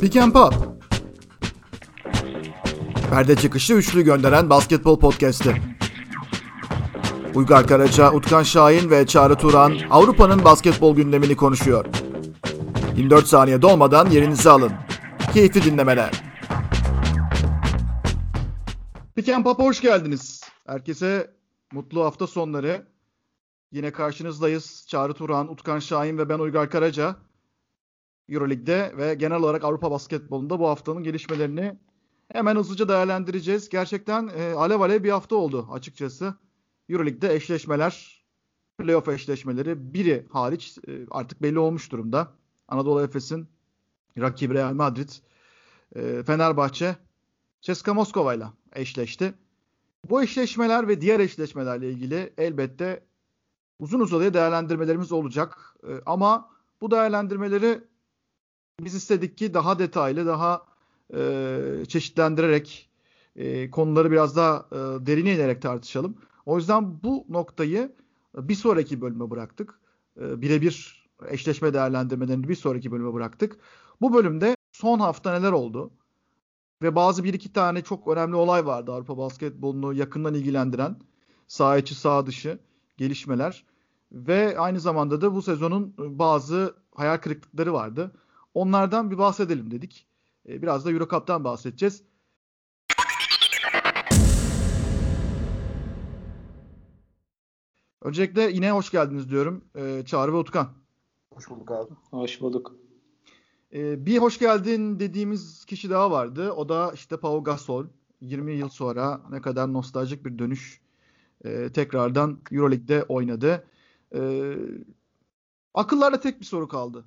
Pick and Pop. Perde çıkışı üçlü gönderen basketbol podcast'i. Uygar Karaca, Utkan Şahin ve Çağrı Turan Avrupa'nın basketbol gündemini konuşuyor. 24 saniye dolmadan yerinizi alın. Keyifli dinlemeler. Pick and Pop'a hoş geldiniz. Herkese mutlu hafta sonları. Yine karşınızdayız. Çağrı Turan, Utkan Şahin ve ben Uygar Karaca. Euroleague'de ve genel olarak Avrupa basketbolunda bu haftanın gelişmelerini hemen hızlıca değerlendireceğiz. Gerçekten e, alev alev bir hafta oldu açıkçası. Euroleague'de eşleşmeler, playoff eşleşmeleri biri hariç e, artık belli olmuş durumda. Anadolu Efes'in rakibi Real Madrid, e, Fenerbahçe, Ceska Moskova ile eşleşti. Bu eşleşmeler ve diğer eşleşmelerle ilgili elbette uzun uzadıya değerlendirmelerimiz olacak. E, ama bu değerlendirmeleri biz istedik ki daha detaylı, daha e, çeşitlendirerek e, konuları biraz daha e, derine inerek tartışalım. O yüzden bu noktayı bir sonraki bölüme bıraktık. E, Birebir eşleşme değerlendirmelerini bir sonraki bölüme bıraktık. Bu bölümde son hafta neler oldu? Ve bazı bir iki tane çok önemli olay vardı Avrupa basketbolunu yakından ilgilendiren. Sağ içi sağ dışı gelişmeler. Ve aynı zamanda da bu sezonun bazı hayal kırıklıkları vardı. Onlardan bir bahsedelim dedik. Ee, biraz da Euro Cup'tan bahsedeceğiz. Öncelikle yine hoş geldiniz diyorum ee, Çağrı ve Utkan. Hoş bulduk abi. Hoş bulduk. Bir hoş geldin dediğimiz kişi daha vardı. O da işte Pau Gasol. 20 yıl sonra ne kadar nostaljik bir dönüş e, tekrardan Euroleague'de oynadı. E, akıllarda tek bir soru kaldı.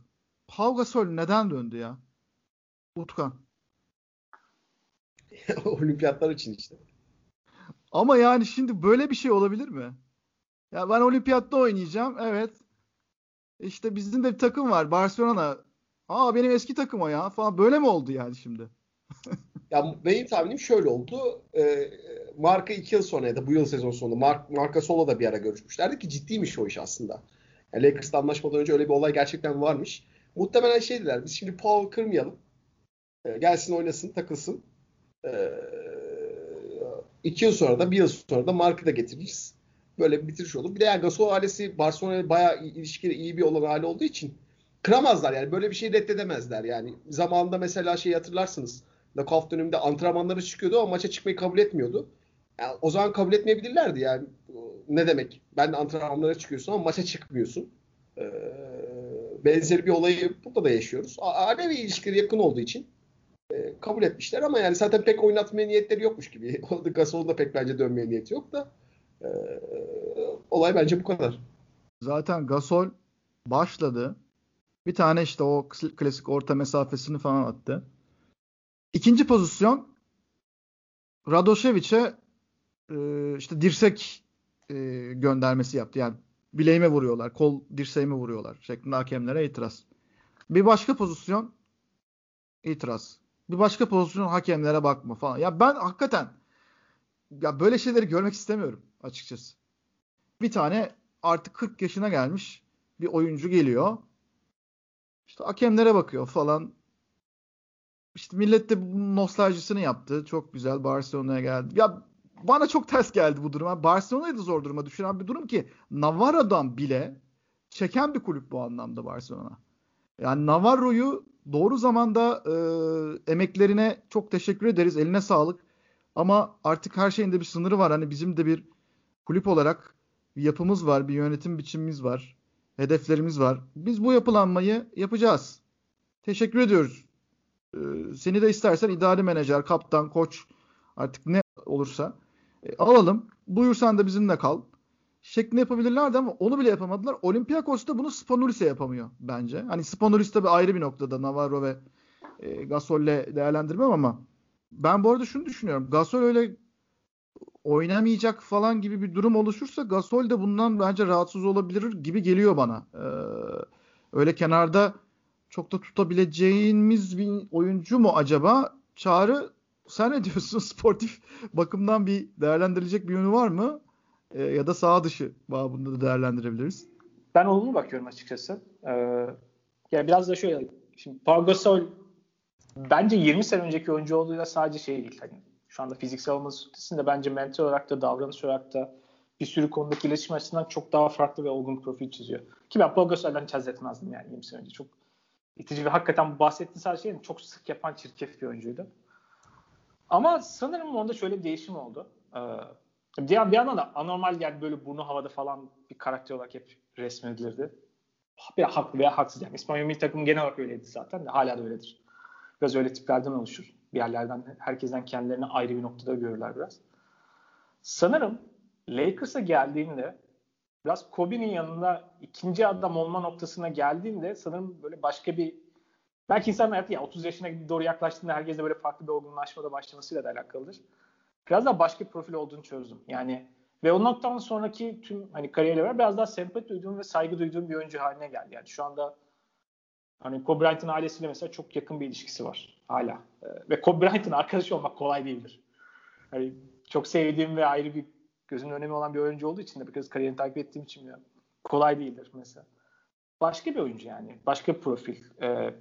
Pau Gasol neden döndü ya? Utkan. Olimpiyatlar için işte. Ama yani şimdi böyle bir şey olabilir mi? Ya ben olimpiyatta oynayacağım. Evet. İşte bizim de bir takım var. Barcelona. Aa benim eski takım o ya falan. Böyle mi oldu yani şimdi? Ya benim tahminim şöyle oldu. E, Marka iki yıl sonra ya da bu yıl sezon sonunda Mark, Marka Solo da bir ara görüşmüşlerdi ki ciddiymiş o iş aslında. Yani Lakers'la anlaşmadan önce öyle bir olay gerçekten varmış. Muhtemelen şey dediler. Biz şimdi Paul kırmayalım. E, gelsin oynasın, takılsın. E, iki yıl sonra da bir yıl sonra da Mark'ı da getiririz. Böyle bir bitiriş olur. Bir de yani Gasol ailesi Barcelona'ya bayağı ilişkili iyi bir olan aile olduğu için kıramazlar yani. Böyle bir şey reddedemezler yani. Zamanında mesela şey hatırlarsınız. Knockout döneminde antrenmanları çıkıyordu ama maça çıkmayı kabul etmiyordu. Yani o zaman kabul etmeyebilirlerdi yani. Ne demek? Ben de antrenmanlara çıkıyorsun ama maça çıkmıyorsun. Ee, benzeri bir olayı burada da yaşıyoruz. Ailevi ilişkileri yakın olduğu için e, kabul etmişler ama yani zaten pek oynatmaya niyetleri yokmuş gibi. Gasol'un da pek bence dönmeye niyeti yok da. E, olay bence bu kadar. Zaten Gasol başladı. Bir tane işte o klasik orta mesafesini falan attı. İkinci pozisyon Radošević'e e, işte dirsek e, göndermesi yaptı. Yani bileğime vuruyorlar, kol dirseğime vuruyorlar şeklinde hakemlere itiraz. Bir başka pozisyon itiraz. Bir başka pozisyon hakemlere bakma falan. Ya ben hakikaten ya böyle şeyleri görmek istemiyorum açıkçası. Bir tane artık 40 yaşına gelmiş bir oyuncu geliyor. İşte hakemlere bakıyor falan. İşte millet de bunun nostaljisini yaptı. Çok güzel Barcelona'ya geldi. Ya bana çok ters geldi bu durum. Barcelona'yı da zor duruma düşüren bir durum ki Navarro'dan bile çeken bir kulüp bu anlamda Barcelona. Yani Navarro'yu doğru zamanda e, emeklerine çok teşekkür ederiz. Eline sağlık. Ama artık her şeyin de bir sınırı var. Hani bizim de bir kulüp olarak bir yapımız var, bir yönetim biçimimiz var, hedeflerimiz var. Biz bu yapılanmayı yapacağız. Teşekkür ediyoruz. Ee, seni de istersen idari menajer, kaptan, koç artık ne olursa e, alalım. Buyursan da bizimle kal. Şeklinde yapabilirlerdi ama onu bile yapamadılar. Olympiakos da bunu Spanulis'e yapamıyor bence. Hani Spanulis tabii ayrı bir noktada Navarro ve e, Gasol'le değerlendirmem ama ben bu arada şunu düşünüyorum. Gasol öyle oynamayacak falan gibi bir durum oluşursa Gasol de bundan bence rahatsız olabilir gibi geliyor bana. Ee, öyle kenarda çok da tutabileceğimiz bir oyuncu mu acaba? Çağrı sen ne diyorsun? Sportif bakımdan bir değerlendirilecek bir yönü var mı? Ee, ya da sağ dışı babında da değerlendirebiliriz. Ben olumlu bakıyorum açıkçası. Ee, yani biraz da şöyle şimdi Pau Gasol bence 20 sene önceki oyuncu olduğuyla sadece şey değil. Hani şu anda fiziksel olması ötesinde bence mental olarak da davranış olarak da bir sürü konudaki iletişim açısından çok daha farklı ve olgun profil çiziyor. Ki ben Pau Gasol'den hiç haz etmezdim yani 20 sene önce. Çok itici ve hakikaten bahsettiğin sadece şey çok sık yapan çirkef bir oyuncuydu. Ama sanırım orada şöyle bir değişim oldu. Ee, bir, bir yandan da anormal yani böyle burnu havada falan bir karakter olarak hep resmedilirdi. Bir haklı veya haksız yani. İspanya milli takım genel olarak öyleydi zaten hala da öyledir. Biraz öyle tiplerden oluşur. Bir yerlerden herkesten kendilerini ayrı bir noktada görürler biraz. Sanırım Lakers'a geldiğinde biraz Kobe'nin yanında ikinci adam olma noktasına geldiğinde sanırım böyle başka bir belki insan hayatı ya 30 yaşına doğru yaklaştığında herkeste böyle farklı bir olgunlaşmada başlamasıyla da alakalıdır. Biraz daha başka bir profil olduğunu çözdüm. Yani ve o noktadan sonraki tüm hani kariyerle beraber biraz daha sempati duyduğum ve saygı duyduğum bir oyuncu haline geldi. Yani şu anda hani Kobe Bryant'ın ailesiyle mesela çok yakın bir ilişkisi var hala. Ee, ve Kobe Bryant'ın arkadaşı olmak kolay değildir. Hani çok sevdiğim ve ayrı bir gözümün önemi olan bir oyuncu olduğu için de biraz kariyerini takip ettiğim için biliyorum. Kolay değildir mesela. Başka bir oyuncu yani. Başka bir profil. Ee,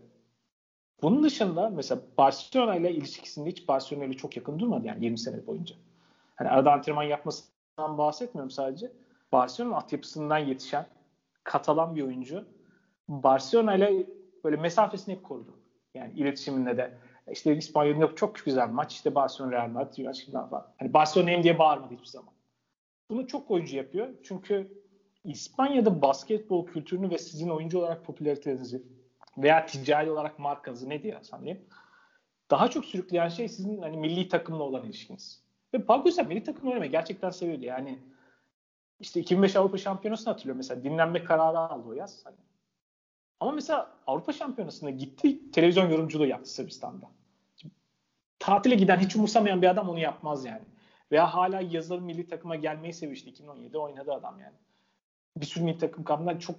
bunun dışında mesela Barcelona ile ilişkisinde hiç Barcelona ile çok yakın durmadı yani 20 sene boyunca. Hani arada antrenman yapmasından bahsetmiyorum sadece. Barcelona altyapısından yetişen Katalan bir oyuncu. Barcelona ile böyle mesafesini hep korudu. Yani iletişiminde de işte İspanya'nın yok çok güzel maç işte Barcelona Real Madrid falan. Hani Barcelona'yım diye bağırmadı hiçbir zaman. Bunu çok oyuncu yapıyor. Çünkü İspanya'da basketbol kültürünü ve sizin oyuncu olarak popülaritenizi veya ticari olarak markanızı ne diye sanayım daha çok sürükleyen şey sizin hani milli takımla olan ilişkiniz. Ve Pau Gasol milli takım oynamayı gerçekten seviyordu. Yani işte 2005 Avrupa Şampiyonası'nı hatırlıyorum mesela. Dinlenme kararı aldı o yaz. Hani. Ama mesela Avrupa Şampiyonası'nda gitti televizyon yorumculuğu yaptı Sırbistan'da. Tatile giden hiç umursamayan bir adam onu yapmaz yani. Veya hala yazılı milli takıma gelmeyi sevmişti. 2017'de oynadı adam yani. Bir sürü milli takım kampından çok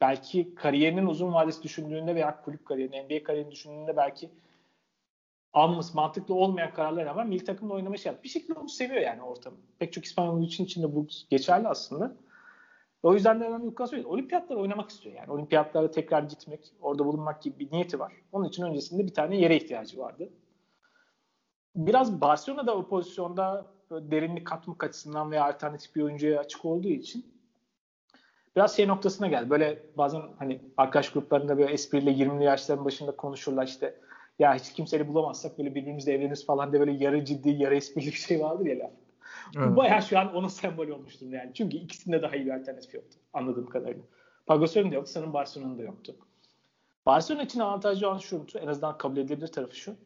belki kariyerinin uzun vadesi düşündüğünde veya kulüp kariyerini, NBA kariyerini düşündüğünde belki alması mantıklı olmayan kararlar ama milli takımda oynamayı şey Bir şekilde onu seviyor yani ortamı. Pek çok İspanyol için içinde bu geçerli aslında. O yüzden de hemen Lukas söyledi. Olimpiyatlara oynamak istiyor yani. Olimpiyatlara tekrar gitmek, orada bulunmak gibi bir niyeti var. Onun için öncesinde bir tane yere ihtiyacı vardı. Biraz Barcelona'da o pozisyonda derinlik katmak açısından veya alternatif bir oyuncuya açık olduğu için biraz şey noktasına geldi. Böyle bazen hani arkadaş gruplarında böyle espriyle 20'li yaşların başında konuşurlar işte ya hiç kimseyi bulamazsak böyle birbirimizle evleniriz falan diye böyle yarı ciddi yarı esprili bir şey vardır ya laf. Evet. Bu bayağı şu an onun sembolü olmuştur yani. Çünkü ikisinde daha iyi bir alternatif yoktu anladığım kadarıyla. Pagosol'un da yoktu, sanırım Barcelona'nın da yoktu. Barcelona için avantajlı olan şu, en azından kabul edilebilir tarafı şu.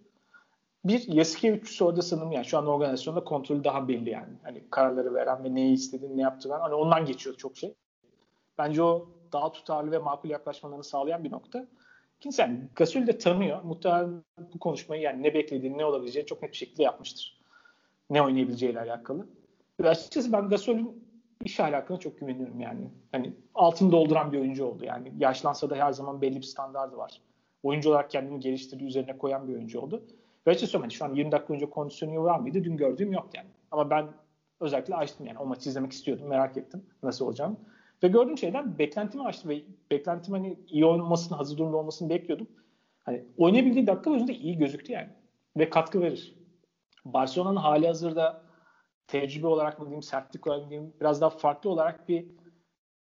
Bir Yasikevicius orada sanırım yani şu an organizasyonda kontrolü daha belli yani. Hani kararları veren ve neyi istediğini ne yaptığını hani ondan geçiyor çok şey. Bence o daha tutarlı ve makul yaklaşmalarını sağlayan bir nokta. İkincisi yani Gasol de tanıyor. Muhtemelen bu konuşmayı yani ne beklediğini, ne olabileceğini çok net bir şekilde yapmıştır. Ne oynayabileceğiyle alakalı. Ve açıkçası ben Gasol'ün iş ahlakına çok güveniyorum yani. Hani altını dolduran bir oyuncu oldu. Yani yaşlansa da her zaman belli bir standardı var. Oyuncu olarak kendini geliştirdiği üzerine koyan bir oyuncu oldu. Ve açıkçası hani şu an 20 dakika önce kondisyonu var mıydı? Dün gördüğüm yok yani. Ama ben özellikle açtım yani. O maçı izlemek istiyordum. Merak ettim nasıl olacağını. Ve gördüğüm şeyden beklentimi açtım ve beklentim hani iyi olmasını, hazır durumda olmasını bekliyordum. Hani oynayabildiği dakika özünde iyi gözüktü yani. Ve katkı verir. Barcelona'nın hali hazırda tecrübe olarak mı diyeyim, sertlik olarak mı diyeyim, biraz daha farklı olarak bir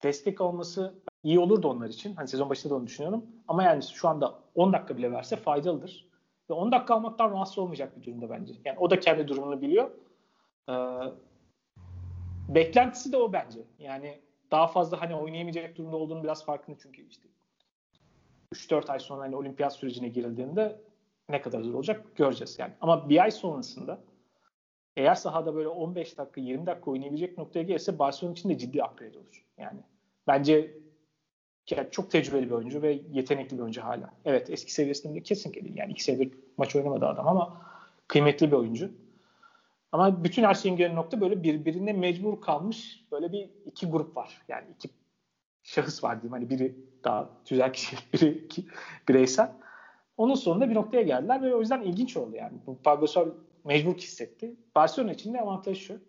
destek olması iyi olurdu onlar için. Hani sezon başında da onu düşünüyorum. Ama yani şu anda 10 dakika bile verse faydalıdır. Ve 10 dakika almaktan rahatsız olmayacak bir durumda bence. Yani o da kendi durumunu biliyor. Ee, beklentisi de o bence. Yani daha fazla hani oynayamayacak durumda olduğunu biraz farkında çünkü işte 3-4 ay sonra hani olimpiyat sürecine girildiğinde ne kadar zor olacak göreceğiz yani. Ama bir ay sonrasında eğer sahada böyle 15 dakika 20 dakika oynayabilecek noktaya gelirse Barcelona için de ciddi upgrade olur. Yani bence yani çok tecrübeli bir oyuncu ve yetenekli bir oyuncu hala. Evet eski seviyesinde kesinlikle değil. Yani iki senedir maç oynamadı adam ama kıymetli bir oyuncu. Ama bütün her şeyin gelen nokta böyle birbirine mecbur kalmış böyle bir iki grup var. Yani iki şahıs var diyeyim. Hani biri daha tüzel kişi, biri iki, bireysel. Onun sonunda bir noktaya geldiler ve o yüzden ilginç oldu yani. Bu Pau mecbur hissetti. Barcelona için de avantajı şu.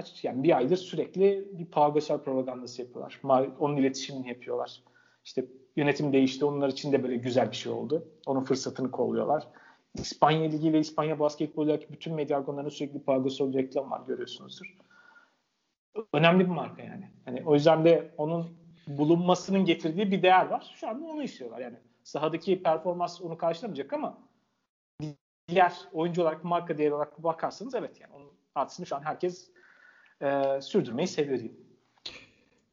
Kaç yani bir aydır sürekli bir Pau propagandası yapıyorlar. Onun iletişimini yapıyorlar. İşte yönetim değişti. Onlar için de böyle güzel bir şey oldu. Onun fırsatını kolluyorlar. İspanya Ligi ve İspanya basketbolundaki bütün medya argonlarında sürekli Pau Gasol reklam var görüyorsunuzdur. Önemli bir marka yani. Hani o yüzden de onun bulunmasının getirdiği bir değer var. Şu anda onu istiyorlar. Yani sahadaki performans onu karşılamayacak ama diğer oyuncu olarak marka değeri olarak bakarsanız evet yani onun artısını şu an herkes e, sürdürmeyi seviyor diyeyim.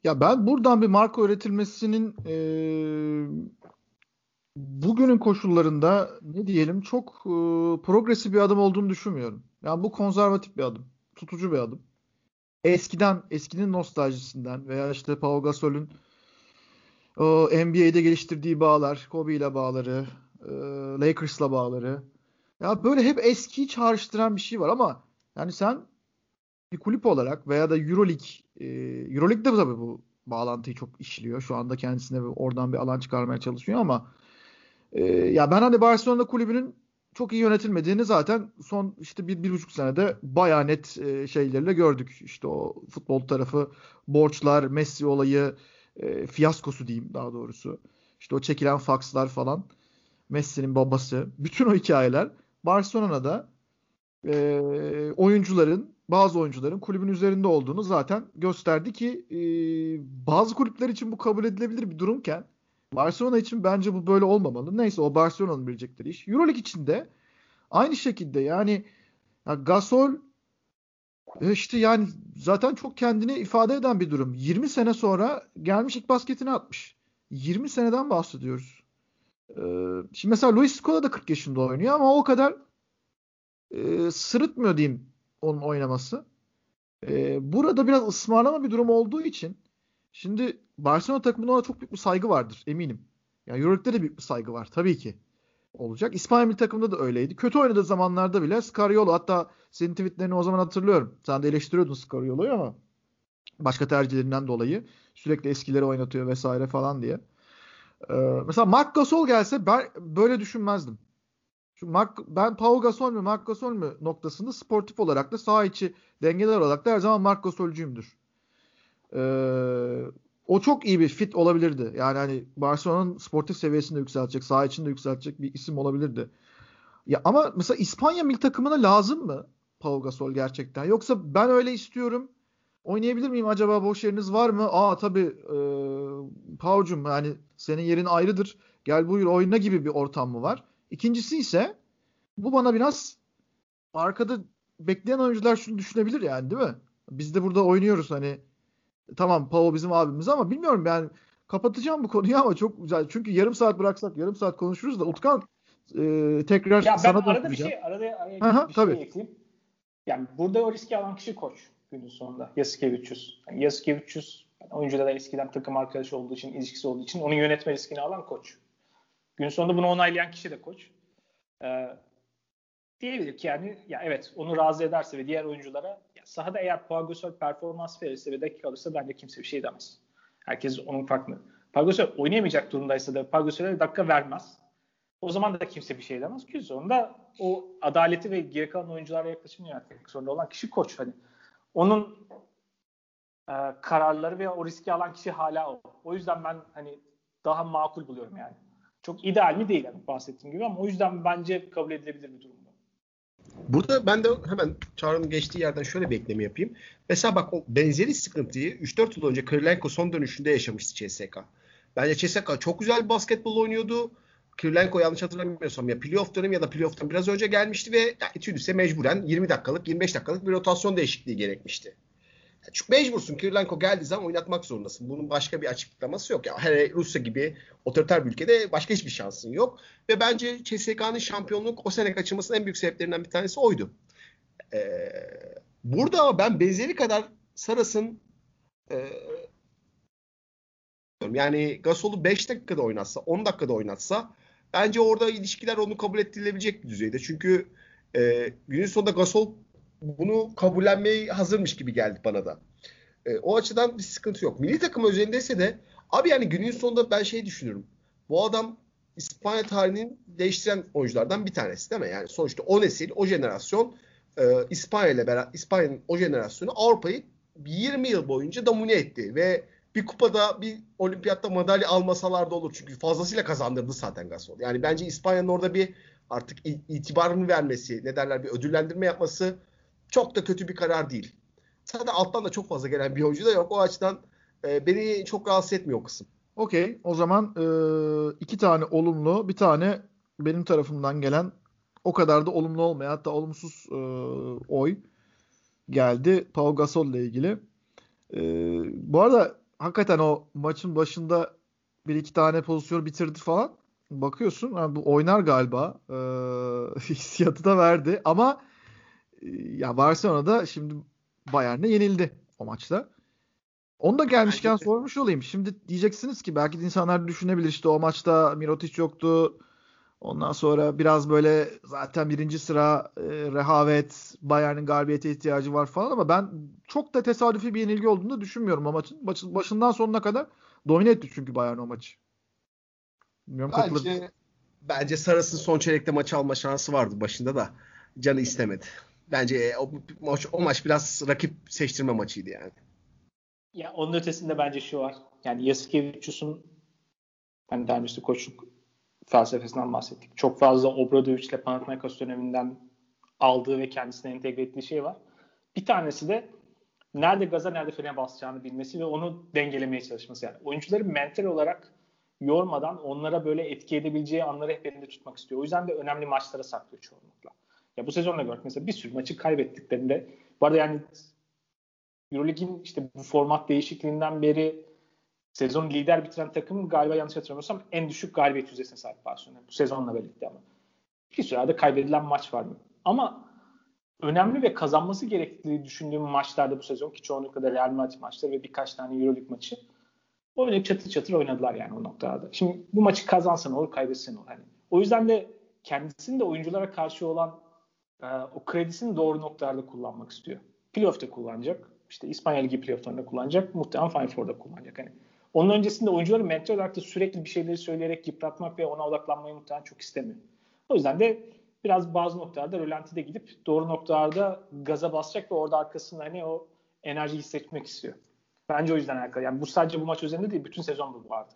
Ya ben buradan bir marka üretilmesinin e, bugünün koşullarında ne diyelim çok e, progresif bir adım olduğunu düşünmüyorum. Yani bu konservatif bir adım. Tutucu bir adım. Eskiden, eskinin nostaljisinden veya işte Pau Gasol'ün NBA'de geliştirdiği bağlar, Kobe ile bağları, e, Lakers'la bağları. Ya böyle hep eskiyi çağrıştıran bir şey var ama yani sen bir kulüp olarak veya da Euroleague e, Euroleague de tabii bu bağlantıyı çok işliyor. Şu anda kendisine oradan bir alan çıkarmaya çalışıyor ama e, ya ben hani Barcelona kulübünün çok iyi yönetilmediğini zaten son işte bir, bir buçuk senede bayağı net e, şeylerle gördük. İşte o futbol tarafı, borçlar, Messi olayı, e, fiyaskosu diyeyim daha doğrusu. İşte o çekilen fakslar falan. Messi'nin babası. Bütün o hikayeler Barcelona'da e, oyuncuların bazı oyuncuların kulübün üzerinde olduğunu zaten gösterdi ki e, bazı kulüpler için bu kabul edilebilir bir durumken Barcelona için bence bu böyle olmamalı. Neyse o Barcelona'nın bilecekleri iş. Euroleague için de aynı şekilde yani ya Gasol e, işte yani zaten çok kendini ifade eden bir durum. 20 sene sonra gelmiş ilk basketini atmış. 20 seneden bahsediyoruz. Ee, şimdi mesela Luis Scola da 40 yaşında oynuyor ama o kadar e, sırıtmıyor diyeyim onun oynaması. E, burada biraz ısmarlama bir durum olduğu için şimdi Barcelona takımında ona çok büyük bir saygı vardır eminim. Yani Euroleague'de de büyük bir saygı var tabii ki olacak. İspanya milli takımında da öyleydi. Kötü oynadığı zamanlarda bile Scariolo hatta senin tweetlerini o zaman hatırlıyorum. Sen de eleştiriyordun Scariolo'yu ama başka tercihlerinden dolayı sürekli eskileri oynatıyor vesaire falan diye. Ee, mesela Mark Gasol gelse ben böyle düşünmezdim. Şu Mark, ben Pau Gasol mü Mark Gasol mü noktasında sportif olarak da saha içi dengeler olarak da her zaman Mark Gasol'cuyumdur. Ee, o çok iyi bir fit olabilirdi. Yani hani Barcelona'nın sportif seviyesini de yükseltecek, saha içinde yükseltecek bir isim olabilirdi. Ya ama mesela İspanya milli takımına lazım mı Pau Gasol gerçekten? Yoksa ben öyle istiyorum. Oynayabilir miyim acaba boş yeriniz var mı? Aa tabii e, Pau'cum yani senin yerin ayrıdır. Gel buyur oyna gibi bir ortam mı var? İkincisi ise bu bana biraz arkada bekleyen oyuncular şunu düşünebilir yani değil mi? Biz de burada oynuyoruz hani tamam Pau bizim abimiz ama bilmiyorum ben kapatacağım bu konuyu ama çok güzel. Çünkü yarım saat bıraksak yarım saat konuşuruz da Utkan e, tekrar ya sana ben arada bir şey arada Aha, bir tabii. şey ekleyeyim. Yani burada o riski alan kişi koç günün sonunda. Yasikevicius. Yani Yasikevicius yani oyunculara eskiden takım arkadaşı olduğu için, ilişkisi olduğu için onun yönetme riskini alan koç. Gün sonunda bunu onaylayan kişi de koç. Ee, diyebilir ki yani ya evet onu razı ederse ve diğer oyunculara ya sahada eğer Pau Gasol performans verirse ve dakika alırsa bence kimse bir şey demez. Herkes onun farklı. Pau Gasol oynayamayacak durumdaysa da Pau Gasol'e dakika vermez. O zaman da kimse bir şey demez. Gün sonunda o adaleti ve geri kalan oyunculara yaklaşımını yönetmek zorunda olan kişi koç. Hani onun e, kararları ve o riski alan kişi hala o. O yüzden ben hani daha makul buluyorum yani. Çok ideal mi değil yani bahsettiğim gibi ama o yüzden bence kabul edilebilir bir durum. Burada ben de hemen Çağrı'nın geçtiği yerden şöyle bir ekleme yapayım. Mesela bak o benzeri sıkıntıyı 3-4 yıl önce Kirilenko son dönüşünde yaşamıştı CSK. Bence CSK çok güzel basketbol oynuyordu. Kirilenko yanlış hatırlamıyorsam ya playoff dönemi ya da playoff'tan biraz önce gelmişti ve yani Tüdüs'e mecburen 20 dakikalık 25 dakikalık bir rotasyon değişikliği gerekmişti. Çünkü mecbursun. Kirilenko geldiği zaman oynatmak zorundasın. Bunun başka bir açıklaması yok. Ya hele Rusya gibi otoriter bir ülkede başka hiçbir şansın yok. Ve bence CSK'nın şampiyonluk o sene kaçırmasının en büyük sebeplerinden bir tanesi oydu. Ee, burada ben benzeri kadar Saras'ın e, yani Gasol'u 5 dakikada oynatsa, 10 dakikada oynatsa bence orada ilişkiler onu kabul ettirilebilecek bir düzeyde. Çünkü e, günün sonunda Gasol bunu kabullenmeye hazırmış gibi geldi bana da. E, o açıdan bir sıkıntı yok. Milli takım özelindeyse de abi yani günün sonunda ben şey düşünüyorum. Bu adam İspanya tarihinin değiştiren oyunculardan bir tanesi değil mi? Yani sonuçta o nesil, o jenerasyon e, İspanya ile beraber İspanya'nın o jenerasyonu Avrupa'yı 20 yıl boyunca domine etti ve bir kupada bir olimpiyatta madalya almasalar da olur. Çünkü fazlasıyla kazandırdı zaten Gasol. Yani bence İspanya'nın orada bir artık itibarını vermesi, ne derler bir ödüllendirme yapması çok da kötü bir karar değil. Zaten alttan da çok fazla gelen bir oyuncu da yok. O açıdan e, beni çok rahatsız etmiyor o kısım. Okey. O zaman e, iki tane olumlu, bir tane benim tarafımdan gelen o kadar da olumlu olmayan hatta olumsuz e, oy geldi Pau Gasol ile ilgili. E, bu arada hakikaten o maçın başında bir iki tane pozisyon bitirdi falan. Bakıyorsun yani bu oynar galiba. E, hissiyatı da verdi ama ya Barcelona'da şimdi Bayern'e yenildi o maçta. Onu da gelmişken sormuş olayım. Şimdi diyeceksiniz ki belki insanlar düşünebilir işte o maçta Mirotic yoktu. Ondan sonra biraz böyle zaten birinci sıra e, rehavet, Bayern'in galibiyete ihtiyacı var falan ama ben çok da tesadüfi bir yenilgi olduğunu da düşünmüyorum o maçın. maçın başından sonuna kadar domine etti çünkü Bayern o maçı. Bilmiyorum, bence, bence Saras'ın son çeyrekte maçı alma şansı vardı başında da canı istemedi. Bence o maç, o maç biraz rakip seçtirme maçıydı yani. Ya onun ötesinde bence şu var. Yani Yasikevicius'un hani önce koçluk felsefesinden bahsettik. Çok fazla Obradovic ile Panathinaikos döneminden aldığı ve kendisine entegre ettiği şey var. Bir tanesi de nerede gaza nerede frene basacağını bilmesi ve onu dengelemeye çalışması. Yani oyuncuları mental olarak yormadan onlara böyle etki edebileceği anları hep elinde tutmak istiyor. O yüzden de önemli maçlara saklıyor çoğunlukla. Ya bu sezonda gördük mesela bir sürü maçı kaybettiklerinde bu arada yani Euroleague'in işte bu format değişikliğinden beri sezon lider bitiren takım galiba yanlış hatırlamıyorsam en düşük galibiyet yüzdesine sahip Barcelona. Bu sezonla birlikte ama. Bir sürede kaybedilen maç var mı? Ama önemli ve kazanması gerektiği düşündüğüm maçlarda bu sezon ki çoğunlukla da Real Madrid maçları ve birkaç tane Euroleague maçı oynayıp çatır çatır oynadılar yani o noktada. Şimdi bu maçı kazansan olur, kaybetsen olur. Hani o yüzden de kendisinin de oyunculara karşı olan e, o kredisini doğru noktalarda kullanmak istiyor. Playoff'ta kullanacak. İşte İspanya Ligi playoff'larında kullanacak. Muhtemelen Final Four'da kullanacak. Hani onun öncesinde oyuncuları mental olarak da sürekli bir şeyleri söyleyerek yıpratmak ve ona odaklanmayı muhtemelen çok istemiyor. O yüzden de biraz bazı noktalarda rölantide gidip doğru noktalarda gaza basacak ve orada arkasında hani o enerji hissetmek istiyor. Bence o yüzden alakalı. Yani bu sadece bu maç üzerinde değil, bütün sezon bu vardı.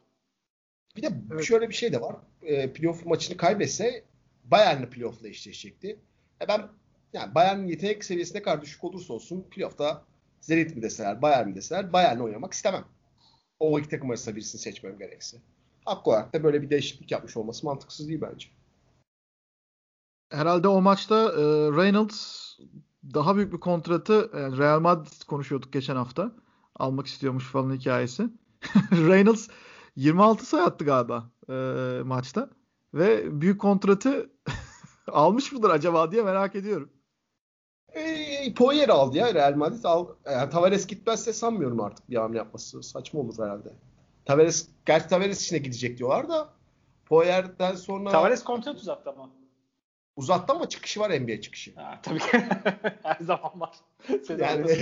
Bir de evet. şöyle bir şey de var. E, playoff maçını kaybetse Bayern'le playoff'la eşleşecekti. E ben yani Bayern'in yetenek seviyesi ne kadar düşük olursa olsun playoff'ta Zenit mi deseler, Bayern mi deseler Bayern'le oynamak istemem. O iki takım arasında birisini seçmem gerekse. Haklı olarak da böyle bir değişiklik yapmış olması mantıksız değil bence. Herhalde o maçta e, Reynolds daha büyük bir kontratı yani Real Madrid konuşuyorduk geçen hafta. Almak istiyormuş falan hikayesi. Reynolds 26 sayı attı galiba e, maçta. Ve büyük kontratı almış mıdır acaba diye merak ediyorum. E, Poyer aldı ya Real Madrid. Al, yani Tavares gitmezse sanmıyorum artık bir hamle yapması. Saçma olur herhalde. Tavares, gerçi Tavares içine gidecek diyorlar da Poyer'den sonra... Tavares kontrat uzattı ama. Uzattı ama çıkışı var NBA çıkışı. Ha, tabii ki. Her zaman var. yani.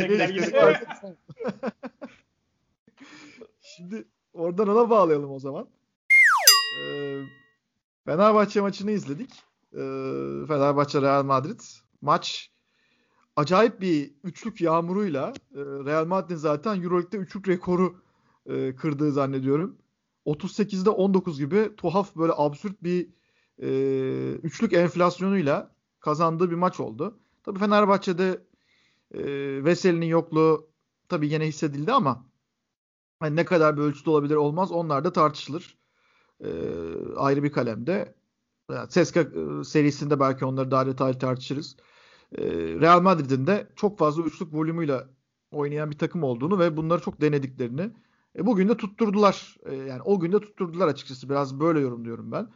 Şimdi oradan ona bağlayalım o zaman. Ee, Fenerbahçe maçını izledik. Ee, Fenerbahçe Real Madrid. Maç acayip bir üçlük yağmuruyla e, Real Madrid zaten Euroleague'de üçlük rekoru e, kırdığı zannediyorum. 38'de 19 gibi tuhaf böyle absürt bir e, üçlük enflasyonuyla kazandığı bir maç oldu. Tabii Fenerbahçe'de e, Veseli'nin yokluğu tabii yine hissedildi ama hani ne kadar bir ölçüde olabilir olmaz onlar da tartışılır. E, ayrı bir kalemde. Yani Seska e, serisinde belki onları daha detaylı tartışırız. Ee, Real Madrid'in de çok fazla üçlük volümüyle oynayan bir takım olduğunu ve bunları çok denediklerini e, bugün de tutturdular. E, yani o gün de tutturdular açıkçası. Biraz böyle yorumluyorum ben.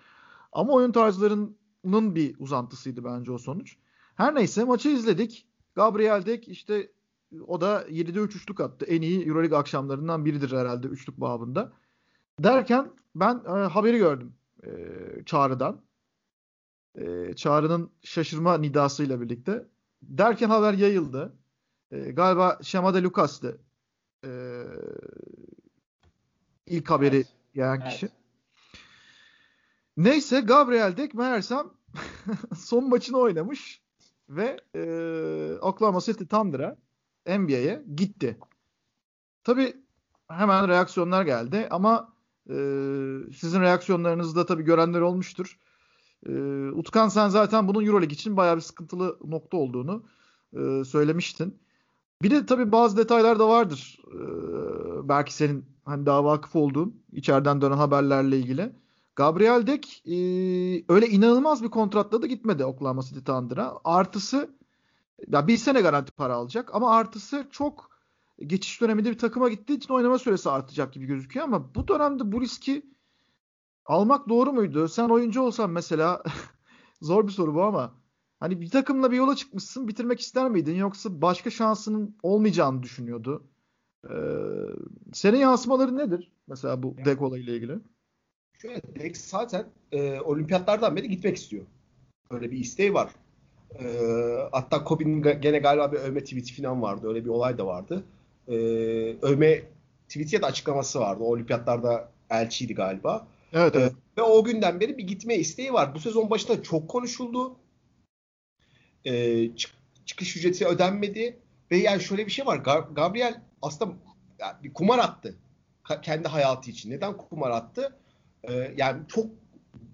Ama oyun tarzlarının bir uzantısıydı bence o sonuç. Her neyse maçı izledik. Gabriel Dek işte o da 7'de 3 üçlük attı. En iyi Euroleague akşamlarından biridir herhalde üçlük babında. Derken ben e, haberi gördüm e, Çağrı'dan e, Çağrı'nın şaşırma nidasıyla birlikte. Derken haber yayıldı. E, galiba Şemade Lucas'tı e, ilk haberi evet. yayan evet. kişi. Neyse Gabriel Dek meğersem son maçını oynamış ve e, Oklahoma City Thunder'a NBA'ye gitti. Tabi hemen reaksiyonlar geldi ama e, sizin reaksiyonlarınızı da tabii görenler olmuştur. E, Utkan sen zaten bunun Euroleague için bayağı bir sıkıntılı nokta olduğunu e, söylemiştin. Bir de tabii bazı detaylar da vardır. E, belki senin hani daha vakıf olduğun içeriden dönen haberlerle ilgili. Gabriel Dek e, öyle inanılmaz bir kontratla da gitmedi Oklahoma City Thunder'a. Artısı ya bir sene garanti para alacak ama artısı çok geçiş döneminde bir takıma gittiği için oynama süresi artacak gibi gözüküyor ama bu dönemde bu riski almak doğru muydu? Sen oyuncu olsan mesela zor bir soru bu ama hani bir takımla bir yola çıkmışsın bitirmek ister miydin yoksa başka şansının olmayacağını düşünüyordu? Ee, senin yansımaları nedir mesela bu Dek olayıyla ilgili? Şöyle Dek zaten e, olimpiyatlardan beri gitmek istiyor. Öyle bir isteği var. E, hatta Kobe'nin gene galiba bir övme tweet'i falan vardı. Öyle bir olay da vardı e, övme tweet'i ya da açıklaması vardı. O olimpiyatlarda elçiydi galiba. Evet, evet. E, ve o günden beri bir gitme isteği var. Bu sezon başında çok konuşuldu. E, çık, çıkış ücreti ödenmedi. Ve yani şöyle bir şey var. Gabriel aslında bir kumar attı. Kendi hayatı için. Neden kumar attı? E, yani çok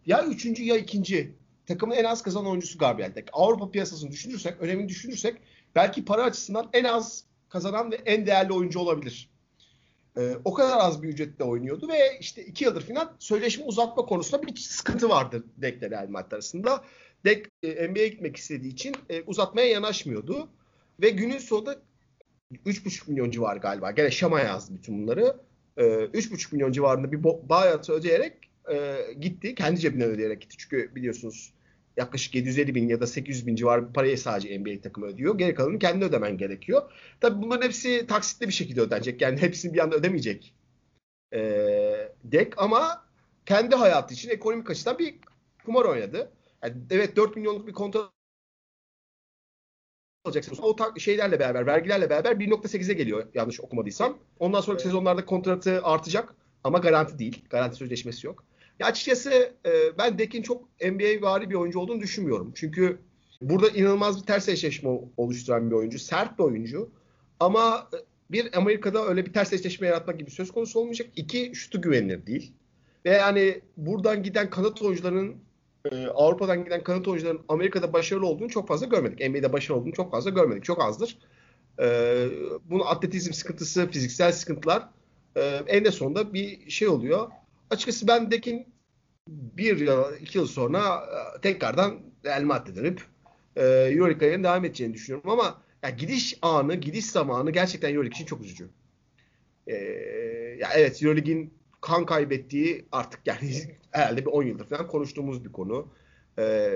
ya üçüncü ya ikinci takımın en az kazanan oyuncusu Gabriel Tek. Avrupa piyasasını düşünürsek, önemini düşünürsek belki para açısından en az kazanan ve en değerli oyuncu olabilir. Ee, o kadar az bir ücretle oynuyordu ve işte iki yıldır falan sözleşme uzatma konusunda bir sıkıntı vardı Dek'le Real Madrid arasında. Dek e, NBA'ye gitmek istediği için e, uzatmaya yanaşmıyordu. Ve günün sonunda 3,5 milyon civarı galiba. Gene Şam'a yazdı bütün bunları. E, 3,5 milyon civarında bir bayatı ödeyerek e, gitti. Kendi cebinden ödeyerek gitti. Çünkü biliyorsunuz yaklaşık 750 bin ya da 800 bin civarı bir parayı sadece NBA takımı ödüyor. Geri kalanını kendi ödemen gerekiyor. Tabi bunların hepsi taksitli bir şekilde ödenecek. Yani hepsini bir anda ödemeyecek e, Dek ama kendi hayatı için ekonomik açıdan bir kumar oynadı. Yani evet 4 milyonluk bir kontrat alacaksın. O şeylerle beraber, vergilerle beraber 1.8'e geliyor yanlış okumadıysam. Ondan sonraki sezonlarda kontratı artacak ama garanti değil. Garanti sözleşmesi yok. Ya açıkçası e, ben Dek'in çok NBA vari bir oyuncu olduğunu düşünmüyorum. Çünkü burada inanılmaz bir ters eşleşme oluşturan bir oyuncu. Sert bir oyuncu. Ama e, bir Amerika'da öyle bir ters eşleşme yaratmak gibi söz konusu olmayacak. İki şutu güvenilir değil. Ve yani buradan giden kanat oyuncuların e, Avrupa'dan giden kanat oyuncuların Amerika'da başarılı olduğunu çok fazla görmedik. NBA'de başarılı olduğunu çok fazla görmedik. Çok azdır. E, bunun atletizm sıkıntısı, fiziksel sıkıntılar e, en de sonunda bir şey oluyor açıkçası ben Dek'in bir ya iki yıl sonra e, tekrardan Real Madrid'e dönüp e, Euroleague devam edeceğini düşünüyorum ama ya gidiş anı, gidiş zamanı gerçekten Euroleague için çok üzücü. E, ya evet Euroleague'in kan kaybettiği artık yani herhalde bir 10 yıldır falan konuştuğumuz bir konu. E,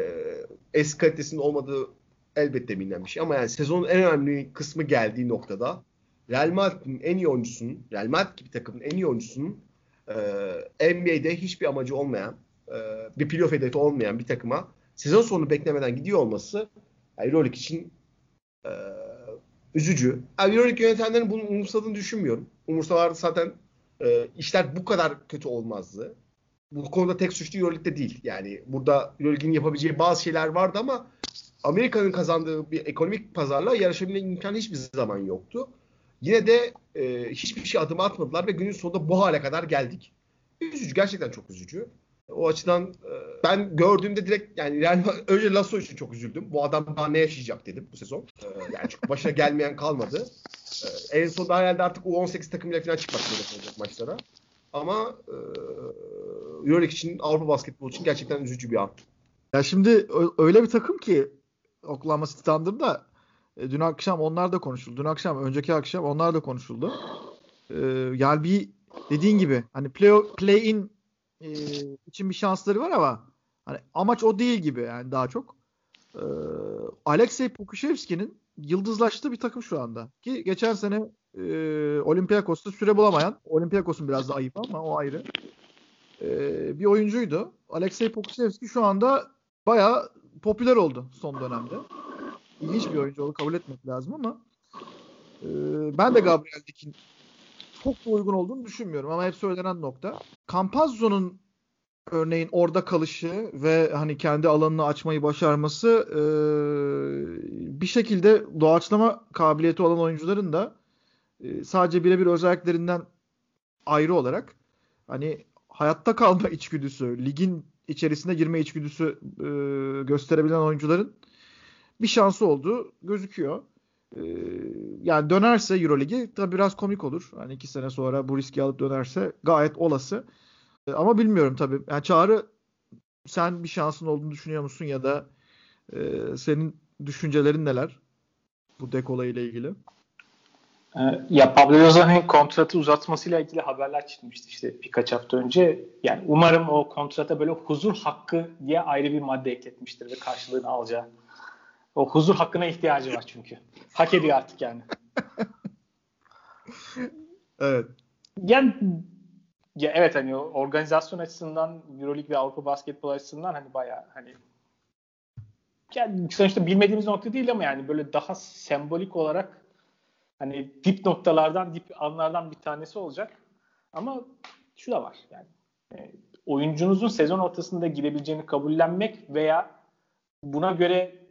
eski kalitesinin olmadığı elbette bilinen bir şey ama yani sezonun en önemli kısmı geldiği noktada Real Madrid'in en iyi oyuncusunun, Real Madrid gibi takımın en iyi oyuncusunun e, NBA'de hiçbir amacı olmayan, e, bir playoff hedefi olmayan bir takıma sezon sonu beklemeden gidiyor olması yani Euroleague için e, üzücü. Yani Euroleague yönetenlerin bunu umursadığını düşünmüyorum. Umursalardı zaten e, işler bu kadar kötü olmazdı. Bu konuda tek suçlu Euroleague'de değil. Yani burada Euroleague'in yapabileceği bazı şeyler vardı ama Amerika'nın kazandığı bir ekonomik pazarla yarışabilme imkanı hiçbir zaman yoktu. Yine de e, hiçbir şey adım atmadılar ve günün sonunda bu hale kadar geldik. Üzücü, gerçekten çok üzücü. O açıdan e, ben gördüğümde direkt yani Real önce Lasso için çok üzüldüm. Bu adam daha ne yaşayacak dedim bu sezon. E, yani çünkü başına gelmeyen kalmadı. E, en sonunda herhalde artık U18 takımıyla falan çıkmak zorunda olacak maçlara. Ama Euroleague için, Avrupa basketbol için gerçekten üzücü bir an. Ya şimdi öyle bir takım ki Oklahoma City Thunder'da dün akşam onlar da konuşuldu. Dün akşam, önceki akşam onlar da konuşuldu. Yani bir dediğin gibi hani play, play in e, için bir şansları var ama hani amaç o değil gibi yani daha çok. E, Alexey Pokushevski'nin yıldızlaştığı bir takım şu anda. Ki geçen sene e, Olympiakos'ta süre bulamayan, Olympiakos'un biraz da ayıp ama o ayrı. E, bir oyuncuydu. Alexey Pokushevski şu anda bayağı popüler oldu son dönemde ilginç bir oyuncu onu kabul etmek lazım ama e, ben de Gabriel Dick'in çok da uygun olduğunu düşünmüyorum ama hep söylenen nokta. Campazzo'nun örneğin orada kalışı ve hani kendi alanını açmayı başarması e, bir şekilde doğaçlama kabiliyeti olan oyuncuların da e, sadece birebir özelliklerinden ayrı olarak hani hayatta kalma içgüdüsü, ligin içerisine girme içgüdüsü e, gösterebilen oyuncuların bir şansı olduğu gözüküyor. E, yani dönerse Euroligi tabi biraz komik olur. Hani iki sene sonra bu riski alıp dönerse gayet olası. E, ama bilmiyorum tabii. Yani Çağrı sen bir şansın olduğunu düşünüyor musun ya da e, senin düşüncelerin neler bu dek olayıyla ilgili? Ee, ya Pablo Lozano'nun kontratı uzatmasıyla ilgili haberler çıkmıştı işte birkaç hafta önce. Yani umarım o kontrata böyle huzur hakkı diye ayrı bir madde ekletmiştir ve karşılığını alacağı. O huzur hakkına ihtiyacı var çünkü. Hak ediyor artık yani. evet. Yani ya evet hani organizasyon açısından EuroLeague ve Avrupa basketbol açısından hani bayağı hani yani sonuçta bilmediğimiz nokta değil ama yani böyle daha sembolik olarak hani dip noktalardan, dip anlardan bir tanesi olacak. Ama şu da var yani e, oyuncunuzun sezon ortasında girebileceğini kabullenmek veya buna göre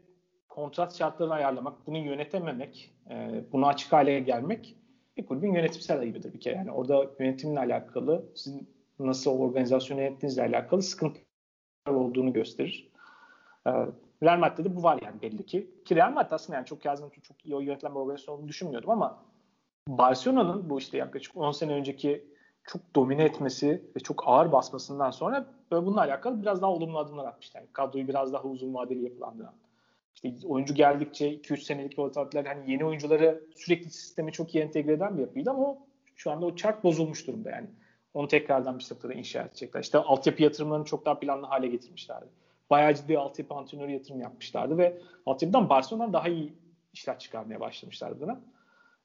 kontrat şartlarını ayarlamak, bunu yönetememek, e, bunu açık hale gelmek bir kulübün yönetimsel ayıbıdır bir kere. Yani orada yönetimle alakalı, sizin nasıl organizasyonu yönettiğinizle alakalı sıkıntılar olduğunu gösterir. E, Real Madrid'de bu var yani belli ki. Ki Real Madrid aslında yani çok yazdım çok iyi yönetilen bir organizasyon olduğunu düşünmüyordum ama Barcelona'nın bu işte yaklaşık 10 sene önceki çok domine etmesi ve çok ağır basmasından sonra böyle bununla alakalı biraz daha olumlu adımlar atmışlar. Yani kadroyu biraz daha uzun vadeli yapılandıran. İşte oyuncu geldikçe 2-3 senelik rotatlar hani yeni oyuncuları sürekli sistemi çok iyi entegre eden bir yapıydı ama şu anda o çark bozulmuş durumda yani. Onu tekrardan bir sıfırda inşa edecekler. İşte altyapı yatırımlarını çok daha planlı hale getirmişlerdi bayağı ciddi altyapı antrenörü yatırım yapmışlardı ve altyapıdan Barcelona'dan daha iyi işler çıkarmaya başlamışlardı buna.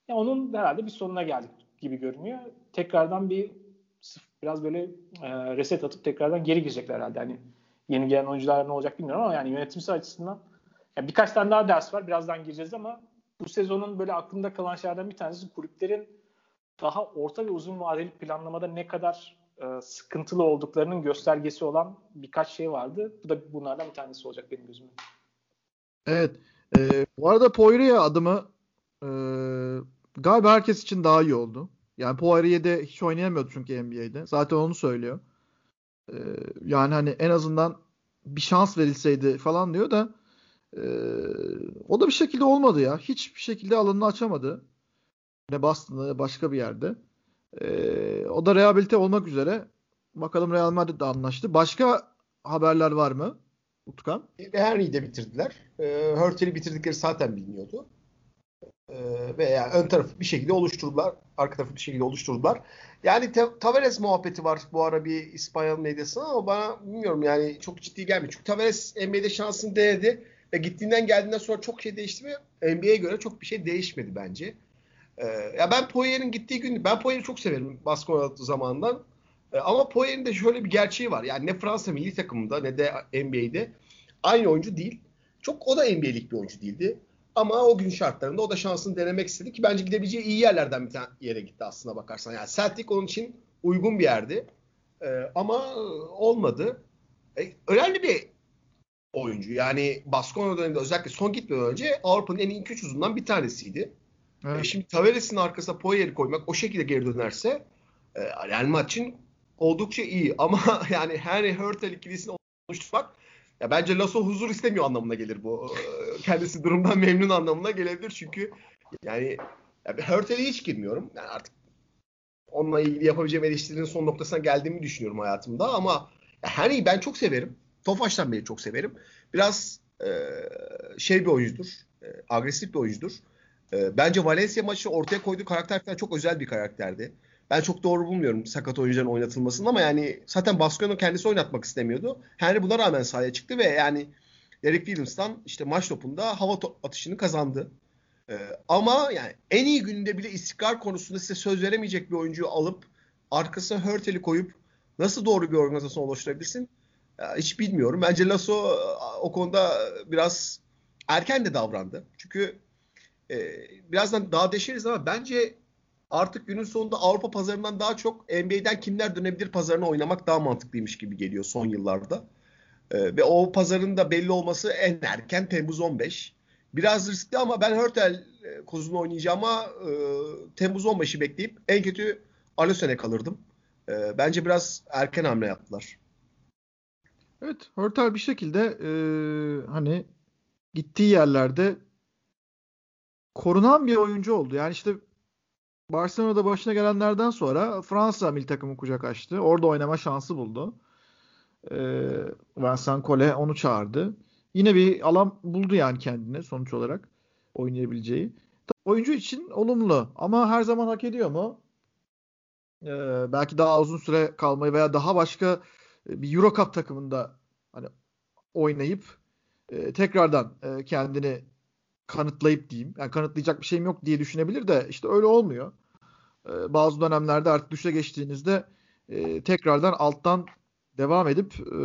Yani onun herhalde bir sonuna geldik gibi görünüyor. Tekrardan bir biraz böyle e, reset atıp tekrardan geri girecekler herhalde. Hani yeni gelen oyuncular ne olacak bilmiyorum ama yani yönetimsel açısından yani birkaç tane daha ders var. Birazdan gireceğiz ama bu sezonun böyle aklımda kalan şeylerden bir tanesi kulüplerin daha orta ve uzun vadeli planlamada ne kadar e, sıkıntılı olduklarının göstergesi olan birkaç şey vardı. Bu da bunlardan bir tanesi olacak benim gözümde. Evet. E, bu arada Poirier adımı e, galiba herkes için daha iyi oldu. Yani Poirier'de hiç oynayamıyordu çünkü NBA'de. Zaten onu söylüyor. E, yani hani en azından bir şans verilseydi falan diyor da e, o da bir şekilde olmadı ya. Hiçbir şekilde alanını açamadı. Ne Boston'da ne başka bir yerde. E, o da rehabilite olmak üzere. Bakalım Real Madrid de anlaştı. Başka haberler var mı? Utkan? Henry'i de bitirdiler. E, Hurtel'i bitirdikleri zaten biliniyordu. E, ve ön tarafı bir şekilde oluşturdular. Arka tarafı bir şekilde oluşturdular. Yani Tavares muhabbeti var bu ara bir İspanyol medyasında ama bana bilmiyorum yani çok ciddi gelmiyor. Çünkü Tavares NBA'de şansını denedi ve gittiğinden geldiğinden sonra çok şey değişti mi? NBA'ye göre çok bir şey değişmedi bence. Ee, ya ben Poyer'in gittiği gün ben Poyer'i çok severim Baskonya zamanından. Ee, ama Poyer'in de şöyle bir gerçeği var. Yani ne Fransa milli takımında ne de NBA'de aynı oyuncu değil. Çok o da NBA'lik bir oyuncu değildi. Ama o gün şartlarında o da şansını denemek istedi ki bence gidebileceği iyi yerlerden bir tane yere gitti aslında bakarsan. Yani Celtic onun için uygun bir yerdi. Ee, ama olmadı. Ee, önemli bir oyuncu. Yani Baskonya döneminde özellikle son gitmeden önce Avrupa'nın en iyi iki üç uzundan bir tanesiydi. Evet. E şimdi Tavares'in arkasına Poyer'i koymak o şekilde geri dönerse e, Real Madrid'in oldukça iyi. Ama yani Henry Hurtel ikilisini oluşturmak ya bence Lasso huzur istemiyor anlamına gelir bu. E, kendisi durumdan memnun anlamına gelebilir çünkü yani ya Hurtel'e hiç girmiyorum. Yani artık onunla ilgili yapabileceğim eleştirinin son noktasına geldiğimi düşünüyorum hayatımda ama Henry'i ben çok severim. Tofaş'tan beri çok severim. Biraz e, şey bir oyuncudur. E, agresif bir oyuncudur. E, bence Valencia maçı ortaya koyduğu karakter falan çok özel bir karakterdi. Ben çok doğru bulmuyorum sakat oyuncuların oynatılmasını ama yani zaten Baskonu kendisi oynatmak istemiyordu. Henry buna rağmen sahaya çıktı ve yani Derek Williams'tan işte maç topunda hava to- atışını kazandı. Ee, ama yani en iyi gününde bile istikrar konusunda size söz veremeyecek bir oyuncuyu alıp arkasına Hurtel'i koyup nasıl doğru bir organizasyon oluşturabilirsin? Hiç bilmiyorum. Bence Lasso o konuda biraz erken de davrandı. Çünkü e, birazdan daha deşeriz ama bence artık günün sonunda Avrupa pazarından daha çok NBA'den kimler dönebilir pazarına oynamak daha mantıklıymış gibi geliyor son yıllarda. Ee, ve o pazarın da belli olması en erken Temmuz 15. Biraz riskli ama ben Hörtel e, kozunu oynayacağıma e, Temmuz 15'i bekleyip en kötü Alosen'e kalırdım. E, bence biraz erken hamle yaptılar. Evet, Hörtel bir şekilde e, hani gittiği yerlerde korunan bir oyuncu oldu. Yani işte Barcelona'da başına gelenlerden sonra Fransa milli takımı kucak açtı. Orada oynama şansı buldu. Ee, Vincent Collet onu çağırdı. Yine bir alan buldu yani kendine sonuç olarak oynayabileceği. Oyuncu için olumlu ama her zaman hak ediyor mu? Ee, belki daha uzun süre kalmayı veya daha başka bir Euro Cup takımında hani oynayıp e, tekrardan e, kendini kanıtlayıp diyeyim. Yani kanıtlayacak bir şeyim yok diye düşünebilir de işte öyle olmuyor. E, bazı dönemlerde artık düşe geçtiğinizde e, tekrardan alttan devam edip e,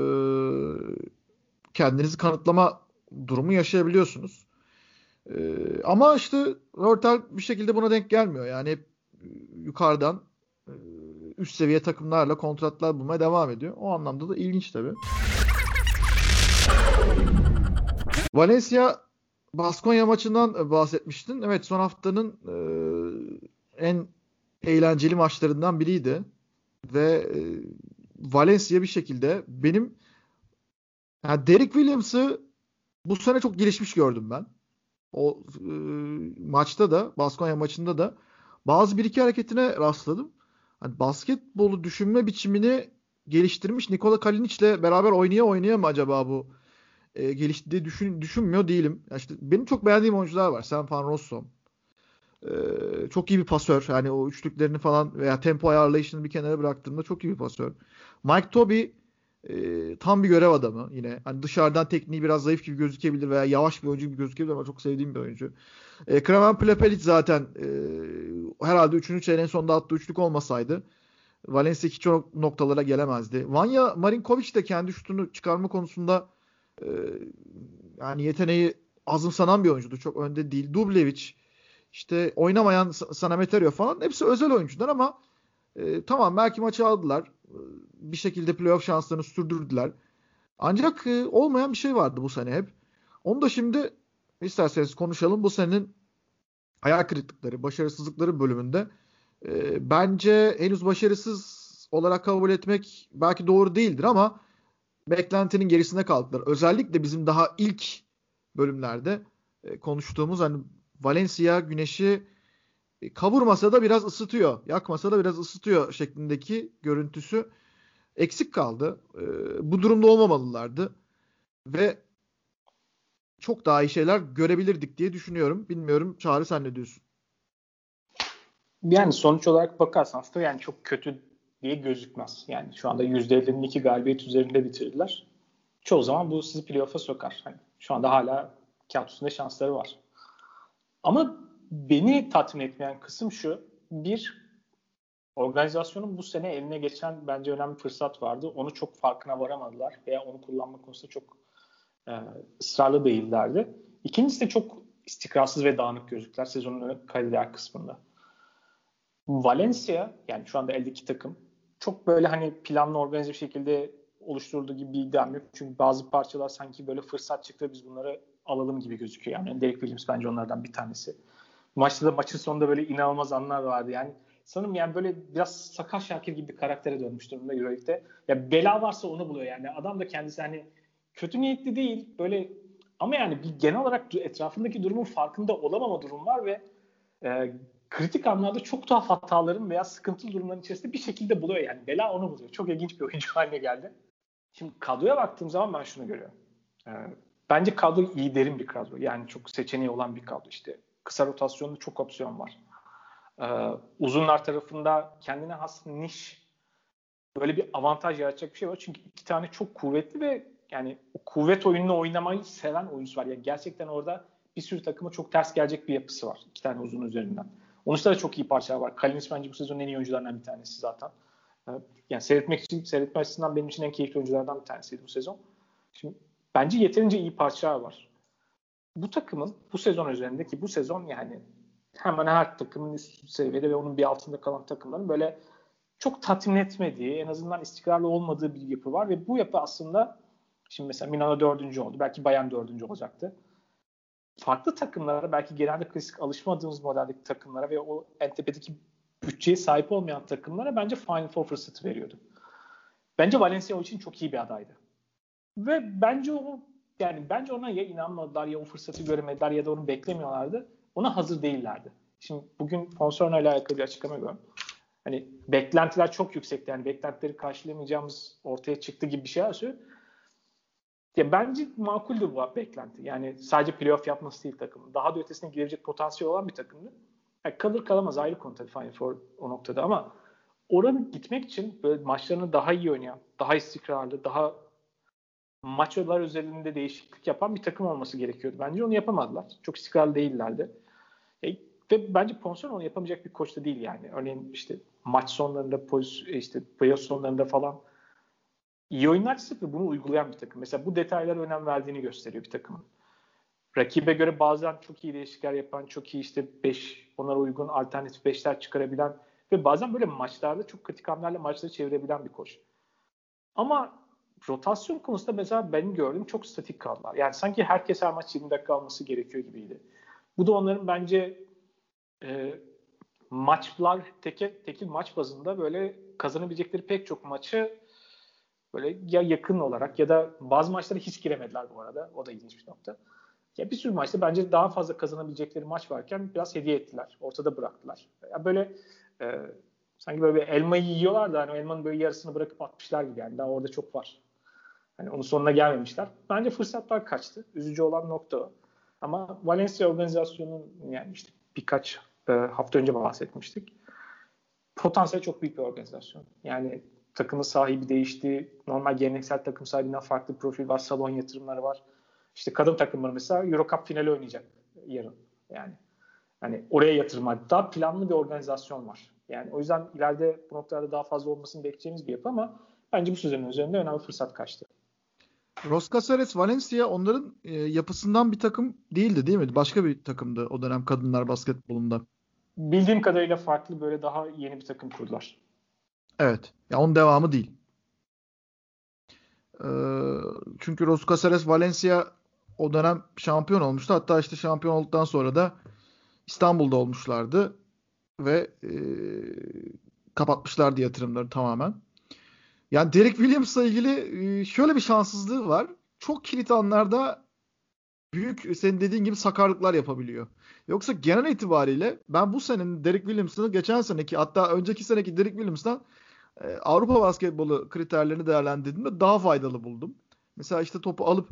kendinizi kanıtlama durumu yaşayabiliyorsunuz. E, ama işte Hörtel bir şekilde buna denk gelmiyor. Yani hep yukarıdan e, üst seviye takımlarla kontratlar bulmaya devam ediyor. O anlamda da ilginç tabii. Valencia Baskonya maçından bahsetmiştin. Evet son haftanın e, en eğlenceli maçlarından biriydi. Ve e, Valencia bir şekilde benim yani Derek Williams'ı bu sene çok gelişmiş gördüm ben. O e, maçta da Baskonya maçında da bazı bir iki hareketine rastladım. Hani basketbolu düşünme biçimini geliştirmiş Nikola Kalinic'le beraber oynaya oynaya mı acaba bu e, geliştiği düşün, düşünmüyor değilim. Ya işte benim çok beğendiğim oyuncular var. Sam Van Rossum. E, çok iyi bir pasör. Yani o üçlüklerini falan veya tempo ayarlayışını bir kenara bıraktığımda çok iyi bir pasör. Mike Toby e, tam bir görev adamı yine. Hani dışarıdan tekniği biraz zayıf gibi gözükebilir veya yavaş bir oyuncu gibi gözükebilir ama çok sevdiğim bir oyuncu. E, Kraven Plepelic zaten e, herhalde 3. çeyreğin sonunda attığı üçlük olmasaydı Valencia hiç o noktalara gelemezdi. Vanya Marinkovic de kendi şutunu çıkarma konusunda e, yani yeteneği azımsanan bir oyuncudur. Çok önde değil. Dublevic işte oynamayan Sanameterio falan hepsi özel oyuncular ama e, tamam belki maçı aldılar. E, bir şekilde playoff şanslarını sürdürdüler. Ancak e, olmayan bir şey vardı bu sene hep. Onu da şimdi isterseniz konuşalım. Bu senenin hayal kırıklıkları, başarısızlıkları bölümünde e, bence henüz başarısız olarak kabul etmek belki doğru değildir ama beklentinin gerisinde kaldılar. Özellikle bizim daha ilk bölümlerde e, konuştuğumuz hani Valencia güneşi e, kavurmasa da biraz ısıtıyor, yakmasa da biraz ısıtıyor şeklindeki görüntüsü eksik kaldı. E, bu durumda olmamalılardı ve çok daha iyi şeyler görebilirdik diye düşünüyorum. Bilmiyorum Çağrı sen ne diyorsun? Yani sonuç olarak bakarsan aslında yani çok kötü diye gözükmez. Yani şu anda %50'nin iki galibiyet üzerinde bitirdiler. Çoğu zaman bu sizi playoff'a sokar. Hani şu anda hala kağıt üstünde şansları var. Ama beni tatmin etmeyen kısım şu. Bir, organizasyonun bu sene eline geçen bence önemli fırsat vardı. Onu çok farkına varamadılar veya onu kullanma konusunda çok e, ısrarlı değillerdi. İkincisi de çok istikrarsız ve dağınık gözüktüler sezonun kaydılar kısmında. Valencia yani şu anda eldeki takım çok böyle hani planlı organize bir şekilde oluşturulduğu gibi bir iddiam yok. Çünkü bazı parçalar sanki böyle fırsat çıktı biz bunları alalım gibi gözüküyor. Yani Derek Williams bence onlardan bir tanesi. Maçta da maçın sonunda böyle inanılmaz anlar vardı. Yani sanırım yani böyle biraz Sakar Şakir gibi bir karaktere dönmüş durumda Euroleague'de. Ya bela varsa onu buluyor yani. Adam da kendisi hani kötü niyetli değil. Böyle ama yani bir genel olarak etrafındaki durumun farkında olamama durum var ve e, kritik anlarda çok tuhaf hataların veya sıkıntılı durumların içerisinde bir şekilde buluyor yani. Bela onu buluyor. Çok ilginç bir oyuncu haline geldi. Şimdi kadroya baktığım zaman ben şunu görüyorum. Ee, bence kadro iyi derin bir kadro. Yani çok seçeneği olan bir kadro. İşte kısa rotasyonda çok opsiyon var. Ee, uzunlar tarafında kendine has niş böyle bir avantaj yaratacak bir şey var. Çünkü iki tane çok kuvvetli ve yani kuvvet oyununu oynamayı seven oyuncu var. Yani gerçekten orada bir sürü takıma çok ters gelecek bir yapısı var. iki tane uzun üzerinden. Onun da çok iyi parçalar var. Kalinic bence bu sezonun en iyi oyuncularından bir tanesi zaten. Ee, yani seyretmek için, seyretme açısından benim için en keyifli oyunculardan bir tanesiydi bu sezon. Şimdi bence yeterince iyi parçalar var. Bu takımın bu sezon üzerindeki bu sezon yani hemen her takımın üst seviyede ve onun bir altında kalan takımların böyle çok tatmin etmediği, en azından istikrarlı olmadığı bir yapı var ve bu yapı aslında şimdi mesela Milano dördüncü oldu. Belki Bayern dördüncü olacaktı. Farklı takımlara belki genelde klasik alışmadığımız modeldeki takımlara ve o en tepedeki bütçeye sahip olmayan takımlara bence Final Four fırsatı veriyordu. Bence Valencia o için çok iyi bir adaydı. Ve bence o yani bence ona ya inanmadılar ya o fırsatı göremediler ya da onu beklemiyorlardı. Ona hazır değillerdi. Şimdi bugün Fonsorna ile alakalı bir açıklama gördüm. Hani beklentiler çok yüksekti. Yani beklentileri karşılayamayacağımız ortaya çıktı gibi bir şey söylüyor. Ya bence makuldü bu beklenti. Yani sadece playoff yapması değil takımın. Daha da ötesine gidebilecek potansiyel olan bir takımdı. Yani kalır kalamaz ayrı konu tabii Final Four o noktada ama oranı gitmek için böyle maçlarını daha iyi oynayan, daha istikrarlı, daha maçlar özelinde değişiklik yapan bir takım olması gerekiyordu. Bence onu yapamadılar. Çok istikrarlı değillerdi. E, ve bence Ponson onu yapamayacak bir koç da değil yani. Örneğin işte maç sonlarında, poz, işte playoff sonlarında falan iyi oyunlar ve bunu uygulayan bir takım. Mesela bu detaylara önem verdiğini gösteriyor bir takımın. Rakibe göre bazen çok iyi değişiklikler yapan, çok iyi işte 5 onlara uygun alternatif 5'ler çıkarabilen ve bazen böyle maçlarda çok kritik hamlelerle maçları çevirebilen bir koç. Ama rotasyon konusunda mesela benim gördüğüm çok statik kaldılar. Yani sanki herkes her maç 20 dakika alması gerekiyor gibiydi. Bu da onların bence e, maçlar tekil, tekil maç bazında böyle kazanabilecekleri pek çok maçı böyle ya yakın olarak ya da bazı maçlara hiç giremediler bu arada. O da ilginç bir nokta. Ya bir sürü maçta bence daha fazla kazanabilecekleri maç varken biraz hediye ettiler. Ortada bıraktılar. Ya böyle e, sanki böyle bir elmayı yiyorlar da hani elmanın böyle yarısını bırakıp atmışlar gibi yani. Daha orada çok var. Hani onun sonuna gelmemişler. Bence fırsatlar kaçtı. Üzücü olan nokta o. Ama Valencia organizasyonunun yani işte birkaç e, hafta önce bahsetmiştik. Potansiyel çok büyük bir organizasyon. Yani takımın sahibi değişti. Normal geleneksel takım sahibinden farklı profil var. Salon yatırımları var. İşte kadın takımları mesela Euro Cup finali oynayacak yarın. Yani hani oraya yatırım. Daha planlı bir organizasyon var. Yani o yüzden ileride bu noktalarda daha fazla olmasını bekleyeceğimiz bir yapı ama bence bu sözlerin üzerinde önemli fırsat kaçtı. Los Casares Valencia onların e, yapısından bir takım değildi değil mi? Başka bir takımdı o dönem kadınlar basketbolunda. Bildiğim kadarıyla farklı böyle daha yeni bir takım kurdular. Evet. Ya onun devamı değil. Ee, çünkü Los Casares Valencia o dönem şampiyon olmuştu. Hatta işte şampiyon olduktan sonra da İstanbul'da olmuşlardı ve e, kapatmışlardı yatırımları tamamen. Yani Derek Williams'la ilgili e, şöyle bir şanssızlığı var. Çok kilit anlarda büyük senin dediğin gibi sakarlıklar yapabiliyor. Yoksa genel itibariyle ben bu senenin Derek Williams'ını geçen seneki hatta önceki seneki Derek Williams'tan e, Avrupa basketbolu kriterlerini değerlendirdiğimde daha faydalı buldum. Mesela işte topu alıp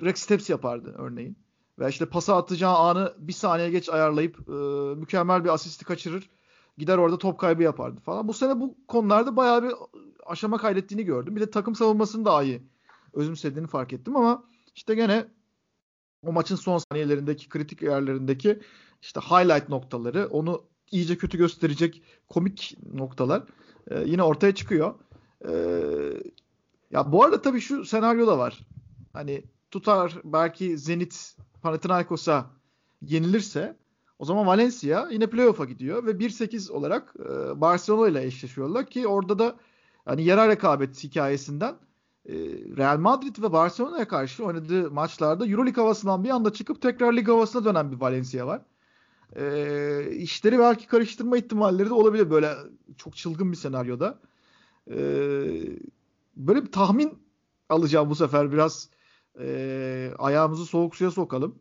direkt steps yapardı örneğin. Ve işte pasa atacağı anı bir saniye geç ayarlayıp e, mükemmel bir asisti kaçırır. Gider orada top kaybı yapardı falan. Bu sene bu konularda bayağı bir aşama kaydettiğini gördüm. Bir de takım savunmasını daha iyi özümsediğini fark ettim ama işte gene o maçın son saniyelerindeki kritik yerlerindeki işte highlight noktaları onu iyice kötü gösterecek komik noktalar e, yine ortaya çıkıyor. E, ya bu arada tabii şu senaryo da var. Hani tutar belki Zenit Panathinaikos'a yenilirse o zaman Valencia yine playoff'a gidiyor ve 1-8 olarak e, Barcelona ile eşleşiyorlar ki orada da hani yerel rekabet hikayesinden e, Real Madrid ve Barcelona'ya karşı oynadığı maçlarda Euroleague havasından bir anda çıkıp tekrar lig havasına dönen bir Valencia var. E, işleri belki karıştırma ihtimalleri de olabilir böyle çok çılgın bir senaryoda. E, böyle bir tahmin alacağım bu sefer biraz e, ayağımızı soğuk suya sokalım.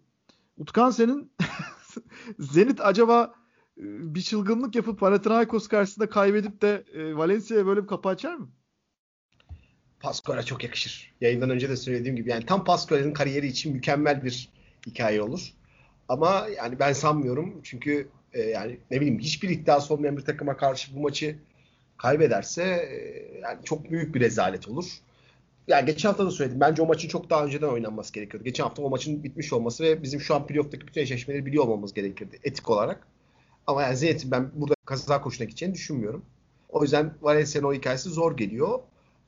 Utkan senin Zenit acaba e, bir çılgınlık yapıp Panathinaikos karşısında kaybedip de e, Valencia'ya böyle bir kapı açar mı? Pascual'a çok yakışır. Yayından önce de söylediğim gibi yani tam Pascual'in kariyeri için mükemmel bir hikaye olur. Ama yani ben sanmıyorum çünkü e, yani ne bileyim hiçbir iddiası olmayan bir takıma karşı bu maçı kaybederse e, yani çok büyük bir rezalet olur yani geçen hafta da söyledim. Bence o maçın çok daha önceden oynanması gerekiyordu. Geçen hafta o maçın bitmiş olması ve bizim şu an playoff'taki bütün eşleşmeleri biliyor olmamız gerekirdi etik olarak. Ama yani Zenit'in ben burada kaza koşuna gideceğini düşünmüyorum. O yüzden Valencia'nın o hikayesi zor geliyor.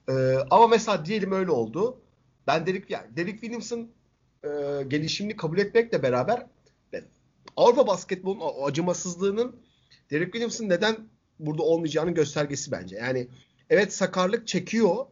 Ee, ama mesela diyelim öyle oldu. Ben Derek, yani Derek Williams'ın e, gelişimini kabul etmekle beraber Avrupa basketbolunun acımasızlığının Derek Williams'ın neden burada olmayacağının göstergesi bence. Yani evet sakarlık çekiyor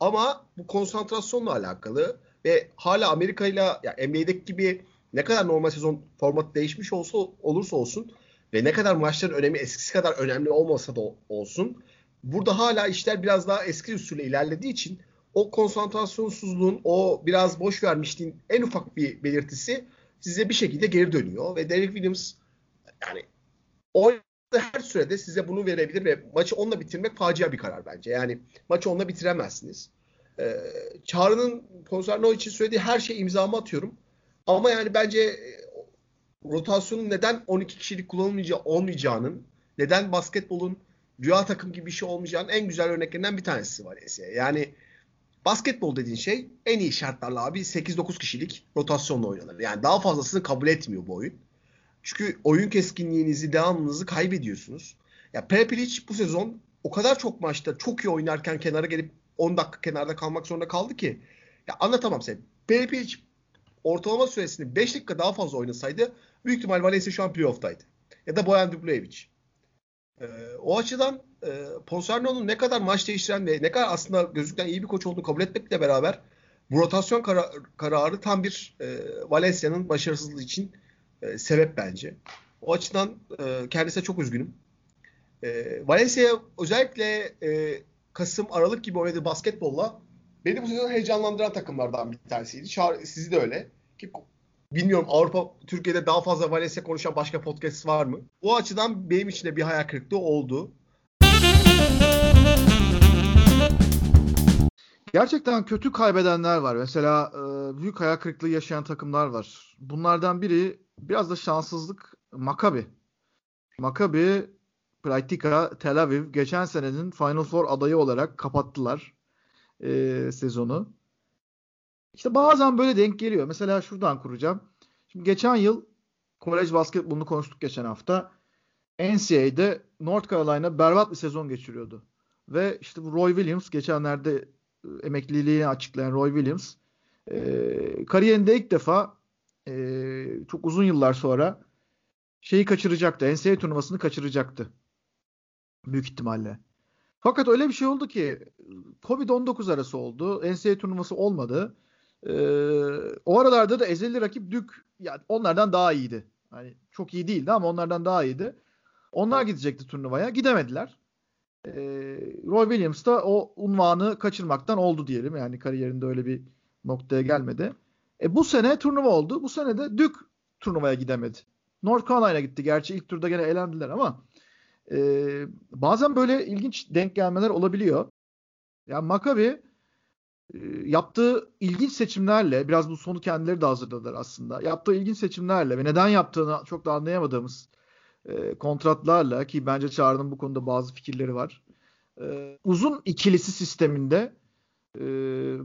ama bu konsantrasyonla alakalı ve hala Amerika ile yani NBA'deki gibi ne kadar normal sezon formatı değişmiş olsa olursa olsun ve ne kadar maçların önemi eskisi kadar önemli olmasa da olsun burada hala işler biraz daha eski usulle ilerlediği için o konsantrasyonsuzluğun, o biraz boş vermişliğin en ufak bir belirtisi size bir şekilde geri dönüyor ve Derek Williams yani oynadığı her sürede size bunu verebilir ve maçı onunla bitirmek facia bir karar bence. Yani maçı onunla bitiremezsiniz. Ee, Çağrı'nın Ponzarno için söylediği her şey imzamı atıyorum. Ama yani bence e, rotasyonun neden 12 kişilik kullanılmayacağı olmayacağının, neden basketbolun rüya takım gibi bir şey olmayacağının en güzel örneklerinden bir tanesi var Valencia. Yani basketbol dediğin şey en iyi şartlarla abi 8-9 kişilik rotasyonla oynanır. Yani daha fazlasını kabul etmiyor bu oyun. Çünkü oyun keskinliğinizi, devamınızı kaybediyorsunuz. Ya Prepilic bu sezon o kadar çok maçta çok iyi oynarken kenara gelip 10 dakika kenarda kalmak zorunda kaldı ki ya anlatamam size. Prepilic ortalama süresini 5 dakika daha fazla oynasaydı büyük ihtimal Valencia şu an playoff'taydı. Ya da Boyan Dubljevic. Ee, o açıdan e, Ponserno'nun ne kadar maç değiştiren ve ne kadar aslında gözükten iyi bir koç olduğunu kabul etmekle beraber bu rotasyon kara, kararı tam bir e, Valencia'nın başarısızlığı için e, sebep bence. O açıdan e, kendisine çok üzgünüm. E, Valencia özellikle e, Kasım, Aralık gibi oynadığı basketbolla beni bu sezon heyecanlandıran takımlardan bir tanesiydi. Çağrı, sizi de öyle. Ki bilmiyorum Avrupa, Türkiye'de daha fazla Valencia konuşan başka podcast var mı? O açıdan benim için de bir hayal kırıklığı oldu. Gerçekten kötü kaybedenler var. Mesela e, büyük hayal kırıklığı yaşayan takımlar var. Bunlardan biri biraz da şanssızlık Maccabi. Maccabi Praktika Tel Aviv geçen senenin Final Four adayı olarak kapattılar e, sezonu. İşte bazen böyle denk geliyor. Mesela şuradan kuracağım. Şimdi geçen yıl kolej basketbolunu konuştuk geçen hafta. NCAA'de North Carolina berbat bir sezon geçiriyordu. Ve işte Roy Williams geçenlerde emekliliğini açıklayan Roy Williams e, kariyerinde ilk defa e, çok uzun yıllar sonra şeyi kaçıracaktı. NCAA turnuvasını kaçıracaktı. Büyük ihtimalle. Fakat öyle bir şey oldu ki Covid-19 arası oldu. NCAA turnuvası olmadı. Ee, o aralarda da ezeli rakip Dük yani onlardan daha iyiydi. Hani çok iyi değildi ama onlardan daha iyiydi. Onlar gidecekti turnuvaya. Gidemediler. Ee, Roy Williams da o unvanı kaçırmaktan oldu diyelim. Yani kariyerinde öyle bir noktaya gelmedi. E, bu sene turnuva oldu. Bu sene de Dük turnuvaya gidemedi. North Carolina gitti. Gerçi ilk turda gene elendiler ama e, bazen böyle ilginç denk gelmeler olabiliyor. Yani Maccabi e, yaptığı ilginç seçimlerle biraz bu sonu kendileri de hazırladılar aslında. Yaptığı ilginç seçimlerle ve neden yaptığını çok da anlayamadığımız e, kontratlarla ki bence Çağrı'nın bu konuda bazı fikirleri var. E, uzun ikilisi sisteminde e,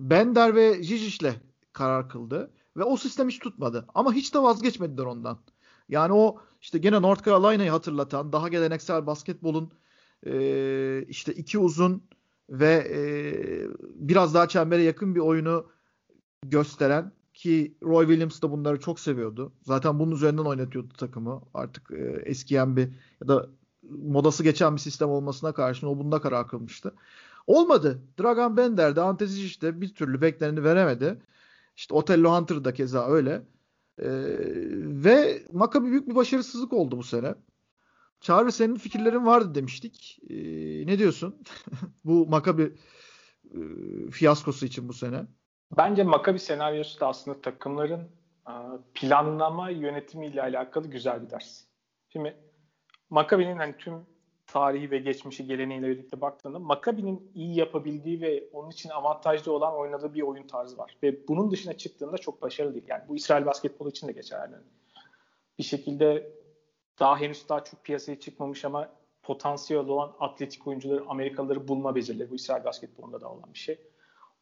Bender ve Jijic'le karar kıldı ve o sistem hiç tutmadı. Ama hiç de vazgeçmediler ondan. Yani o işte gene North Carolina'yı hatırlatan daha geleneksel basketbolun işte iki uzun ve biraz daha çembere yakın bir oyunu gösteren ki Roy Williams da bunları çok seviyordu. Zaten bunun üzerinden oynatıyordu takımı. Artık e, eskiyen bir ya da modası geçen bir sistem olmasına karşın o bunda karar kılmıştı. Olmadı. Dragan Bender de Antesic işte bir türlü bekleneni veremedi. İşte Otello Hunter da keza öyle. Ee, ve Maccabi büyük bir başarısızlık oldu bu sene. Çağrı senin fikirlerin vardı demiştik. Ee, ne diyorsun? bu Maccabi e, fiyaskosu için bu sene. Bence Maccabi senaryosu da aslında takımların e, planlama yönetimiyle alakalı güzel bir ders. Şimdi Maccabi'nin hani tüm tarihi ve geçmişi geleneğiyle birlikte baktığında Maccabi'nin iyi yapabildiği ve onun için avantajlı olan oynadığı bir oyun tarzı var. Ve bunun dışına çıktığında çok başarılı değil. Yani bu İsrail basketbolu için de geçerli. Bir şekilde daha henüz daha çok piyasaya çıkmamış ama potansiyel olan atletik oyuncuları, Amerikalıları bulma becerileri. Bu İsrail basketbolunda da olan bir şey.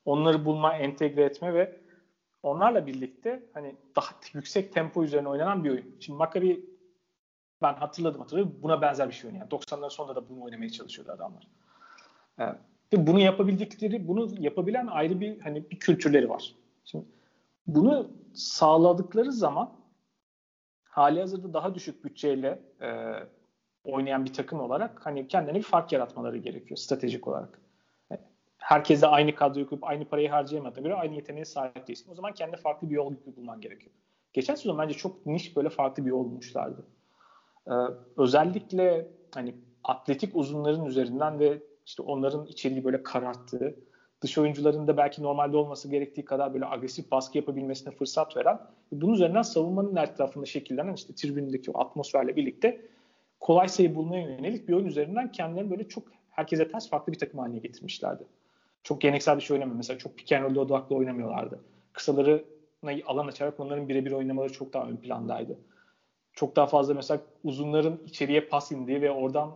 Onları bulma, entegre etme ve onlarla birlikte hani daha yüksek tempo üzerine oynanan bir oyun. Şimdi Maccabi ben hatırladım hatırladım. Buna benzer bir şey oynuyor. Yani 90'ların sonunda da bunu oynamaya çalışıyordu adamlar. Evet. Ve bunu yapabildikleri, bunu yapabilen ayrı bir hani bir kültürleri var. Şimdi bunu sağladıkları zaman hali hazırda daha düşük bütçeyle e, oynayan bir takım olarak hani kendine bir fark yaratmaları gerekiyor stratejik olarak. Herkese aynı kadroyu kurup aynı parayı harcayamadığına göre aynı yeteneğe sahip değilsin. O zaman kendi farklı bir yol bulman gerekiyor. Geçen sezon bence çok niş böyle farklı bir yol bulmuşlardı. Ee, özellikle hani atletik uzunların üzerinden ve işte onların içeriği böyle kararttığı, dış oyuncuların da belki normalde olması gerektiği kadar böyle agresif baskı yapabilmesine fırsat veren, bunun üzerinden savunmanın etrafında şekillenen işte tribündeki o atmosferle birlikte kolay sayı bulmaya yönelik bir oyun üzerinden kendilerini böyle çok herkese ters farklı bir takım haline getirmişlerdi. Çok geleneksel bir şey oynamıyor. Mesela çok pick and roll odaklı oynamıyorlardı. Kısaları alan açarak onların birebir oynamaları çok daha ön plandaydı. Çok daha fazla mesela uzunların içeriye pas indiği ve oradan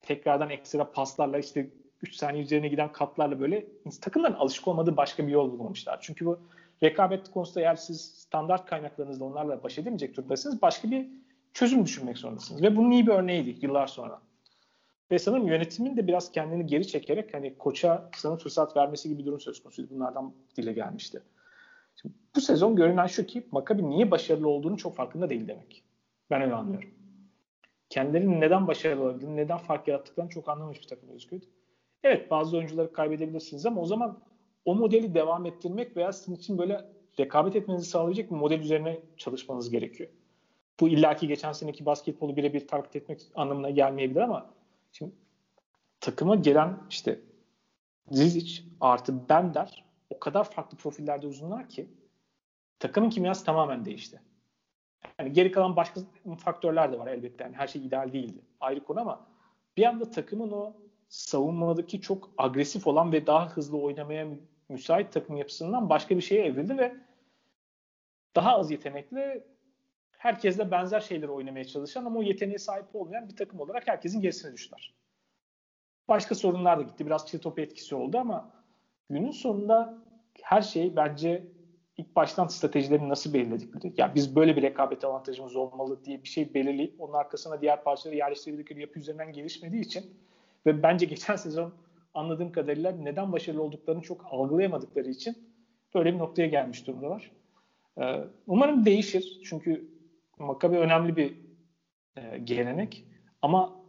tekrardan ekstra paslarla işte 3 saniye üzerine giden katlarla böyle takımların alışık olmadığı başka bir yol bulmamışlar. Çünkü bu rekabet konusunda eğer siz standart kaynaklarınızla onlarla baş edemeyecek durumdasınız başka bir çözüm düşünmek zorundasınız. Ve bunun iyi bir örneğiydi yıllar sonra. Ve sanırım yönetimin de biraz kendini geri çekerek hani koça sana fırsat vermesi gibi bir durum söz konusuydu. Bunlardan dile gelmişti. Şimdi bu sezon görünen şu ki Maccabi niye başarılı olduğunu çok farkında değil demek. Ben öyle anlıyorum. Kendilerinin neden başarılı olabildiğini, neden fark yarattıklarını çok anlamış bir takım gözüküyordu. Evet bazı oyuncuları kaybedebilirsiniz ama o zaman o modeli devam ettirmek veya sizin için böyle rekabet etmenizi sağlayacak bir model üzerine çalışmanız gerekiyor. Bu illaki geçen seneki basketbolu birebir taklit etmek anlamına gelmeyebilir ama şimdi takıma gelen işte Zizic artı Bender o kadar farklı profillerde uzunlar ki takımın kimyası tamamen değişti. Yani geri kalan başka faktörler de var elbette. Yani her şey ideal değildi. Ayrı konu ama bir anda takımın o savunmadaki çok agresif olan ve daha hızlı oynamaya müsait takım yapısından başka bir şeye evrildi ve daha az yetenekli herkesle benzer şeyleri oynamaya çalışan ama o yeteneğe sahip olmayan bir takım olarak herkesin gerisine düştüler. Başka sorunlar da gitti. Biraz çiğ topu etkisi oldu ama günün sonunda her şey bence ilk baştan stratejilerini nasıl belirledikleri. Ya biz böyle bir rekabet avantajımız olmalı diye bir şey belirleyip onun arkasına diğer parçaları yerleştirdikleri yapı üzerinden gelişmediği için ve bence geçen sezon anladığım kadarıyla neden başarılı olduklarını çok algılayamadıkları için böyle bir noktaya gelmiş durumdalar. Ee, umarım değişir. Çünkü Maccabi önemli bir e, gelenek. Ama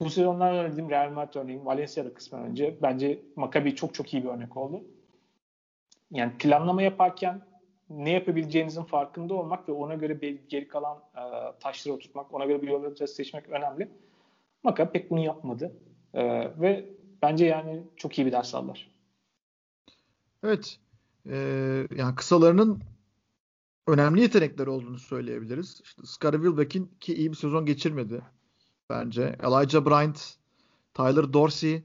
bu sezonlar önerdiğim Real Madrid örneğin Valencia'da kısmen önce bence Maccabi çok çok iyi bir örnek oldu. Yani planlama yaparken ne yapabileceğinizin farkında olmak ve ona göre geri kalan e, taşları oturtmak, ona göre bir yol seçmek önemli. Maccabi pek bunu yapmadı. E, ve bence yani çok iyi bir ders aldılar. Evet. Ee, yani kısalarının önemli yetenekleri olduğunu söyleyebiliriz. İşte Scottie Wilbeck'in ki iyi bir sezon geçirmedi bence. Elijah Bryant, Tyler Dorsey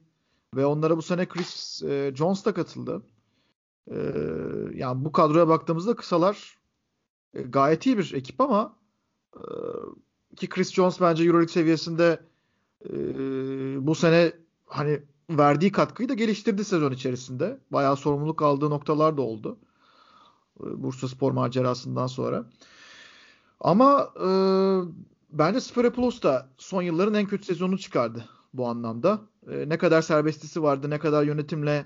ve onlara bu sene Chris e, Jones da katıldı. E, yani bu kadroya baktığımızda kısalar e, gayet iyi bir ekip ama e, ki Chris Jones bence EuroLeague seviyesinde e, bu sene hani verdiği katkıyı da geliştirdi sezon içerisinde. Bayağı sorumluluk aldığı noktalar da oldu. E, Bursa Spor macerasından sonra. Ama e, bence Sferapulos da son yılların en kötü sezonu çıkardı bu anlamda. E, ne kadar serbestisi vardı, ne kadar yönetimle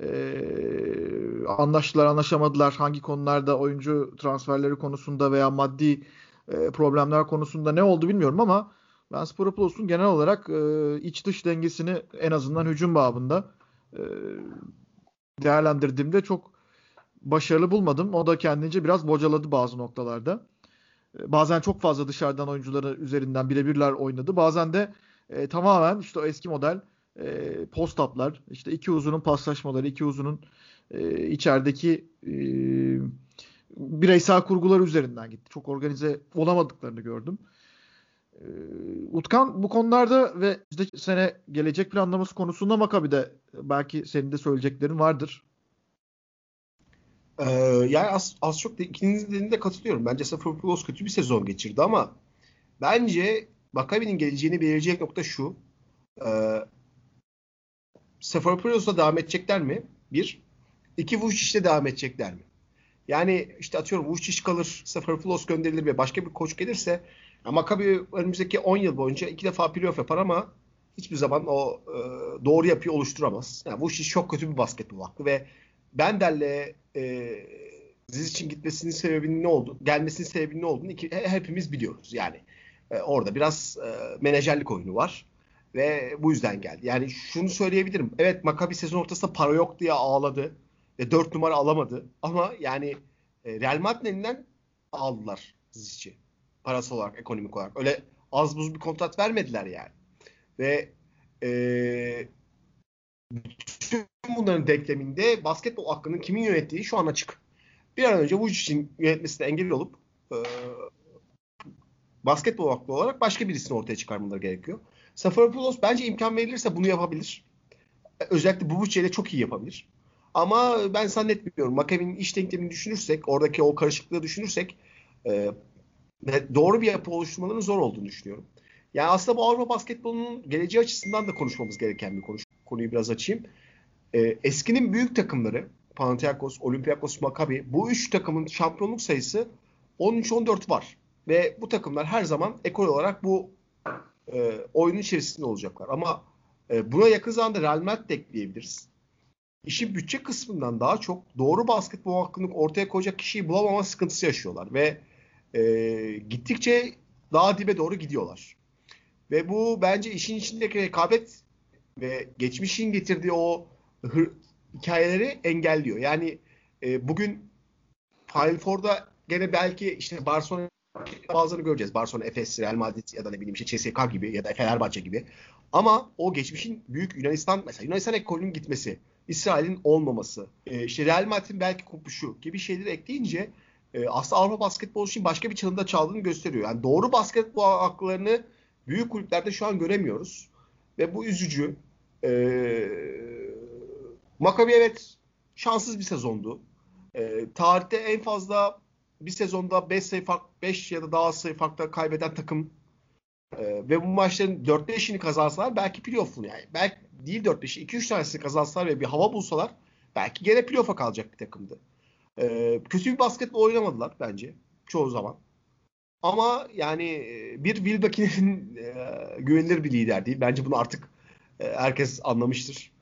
e, anlaştılar, anlaşamadılar, hangi konularda oyuncu transferleri konusunda veya maddi e, problemler konusunda ne oldu bilmiyorum ama ben Sporopoulos'un genel olarak e, iç dış dengesini en azından hücum babında e, değerlendirdiğimde çok başarılı bulmadım. O da kendince biraz bocaladı bazı noktalarda. E, bazen çok fazla dışarıdan oyuncuları üzerinden birebirler oynadı. Bazen de e, tamamen işte o eski model e, post-up'lar, işte iki uzunun paslaşmaları, iki uzunun e, içerideki e, bireysel kurgular üzerinden gitti. Çok organize olamadıklarını gördüm. E, Utkan bu konularda ve işte sene gelecek planlaması konusunda Makabi'de belki senin de söyleyeceklerin vardır. Ee, yani az, az çok de, ikinizin dediğinde katılıyorum. Bence Safaropoulos kötü bir sezon geçirdi ama bence Maccabi'nin geleceğini belirleyecek nokta şu. Ee, Safaropoulos'la devam edecekler mi? Bir. İki Vucic'le devam edecekler mi? Yani işte atıyorum Vucic kalır, Safaropoulos gönderilir ve başka bir koç gelirse Maccabi önümüzdeki 10 yıl boyunca iki defa playoff yapar ama hiçbir zaman o e, doğru yapıyı oluşturamaz. Yani Vucic çok kötü bir basketbol aklı ve Bender'le e, Zizic'in gitmesinin sebebinin ne oldu? Gelmesinin sebebinin ne olduğunu iki, hepimiz biliyoruz. Yani e, orada biraz e, menajerlik oyunu var ve bu yüzden geldi. Yani şunu söyleyebilirim. Evet Maccabi sezon ortasında para yok diye ağladı ve 4 numara alamadı. Ama yani e, Real Madrid'in elinden aldılar Zizic'i. Parası olarak, ekonomik olarak. Öyle az buz bir kontrat vermediler yani. Ve e, bunların denkleminde basketbol hakkının kimin yönettiği şu an açık. Bir an önce Vujicic'in yönetmesine engel olup e, basketbol aklı olarak başka birisini ortaya çıkarmaları gerekiyor. Safaropoulos bence imkan verilirse bunu yapabilir. Özellikle bu bütçeyle çok iyi yapabilir. Ama ben zannetmiyorum. Makabi'nin iş denklemini düşünürsek, oradaki o karışıklığı düşünürsek e, doğru bir yapı oluşturmalarının zor olduğunu düşünüyorum. Yani aslında bu Avrupa basketbolunun geleceği açısından da konuşmamız gereken bir konu. Konuyu biraz açayım. E, eskinin büyük takımları Panathinaikos, Olympiakos, Maccabi bu üç takımın şampiyonluk sayısı 13-14 var. Ve bu takımlar her zaman ekol olarak bu e, oyunun içerisinde olacaklar. Ama e, buna yakın zamanda Real Madrid ekleyebiliriz. İşin bütçe kısmından daha çok doğru basketbol hakkını ortaya koyacak kişiyi bulamama sıkıntısı yaşıyorlar. Ve e, gittikçe daha dibe doğru gidiyorlar. Ve bu bence işin içindeki rekabet ve geçmişin getirdiği o hır, hikayeleri engelliyor. Yani e, bugün Final Four'da gene belki işte Barcelona bazılarını göreceğiz. Barcelona, Efes, Real Madrid ya da ne bileyim işte CSKA gibi ya da Fenerbahçe gibi. Ama o geçmişin büyük Yunanistan mesela Yunanistan ekolünün gitmesi, İsrail'in olmaması, e, işte Real Madrid'in belki kopuşu gibi şeyleri ekleyince e, aslında Avrupa basketbolu için başka bir çağında çaldığını gösteriyor. Yani doğru basketbol haklarını büyük kulüplerde şu an göremiyoruz. Ve bu üzücü. E, Maccabi evet şanssız bir sezondu. E, tarihte en fazla bir sezonda 5 sayı fark 5 ya da daha sayı farkla kaybeden takım e, ve bu maçların 4-5'ini kazansalar belki playoff'un yani. Belki değil 4-5'i 2-3 tanesini kazansalar ve bir hava bulsalar belki gene playoff'a kalacak bir takımdı. E, kötü bir basketbol oynamadılar bence çoğu zaman. Ama yani e, bir Will e, güvenilir bir lider değil. Bence bunu artık e, herkes anlamıştır.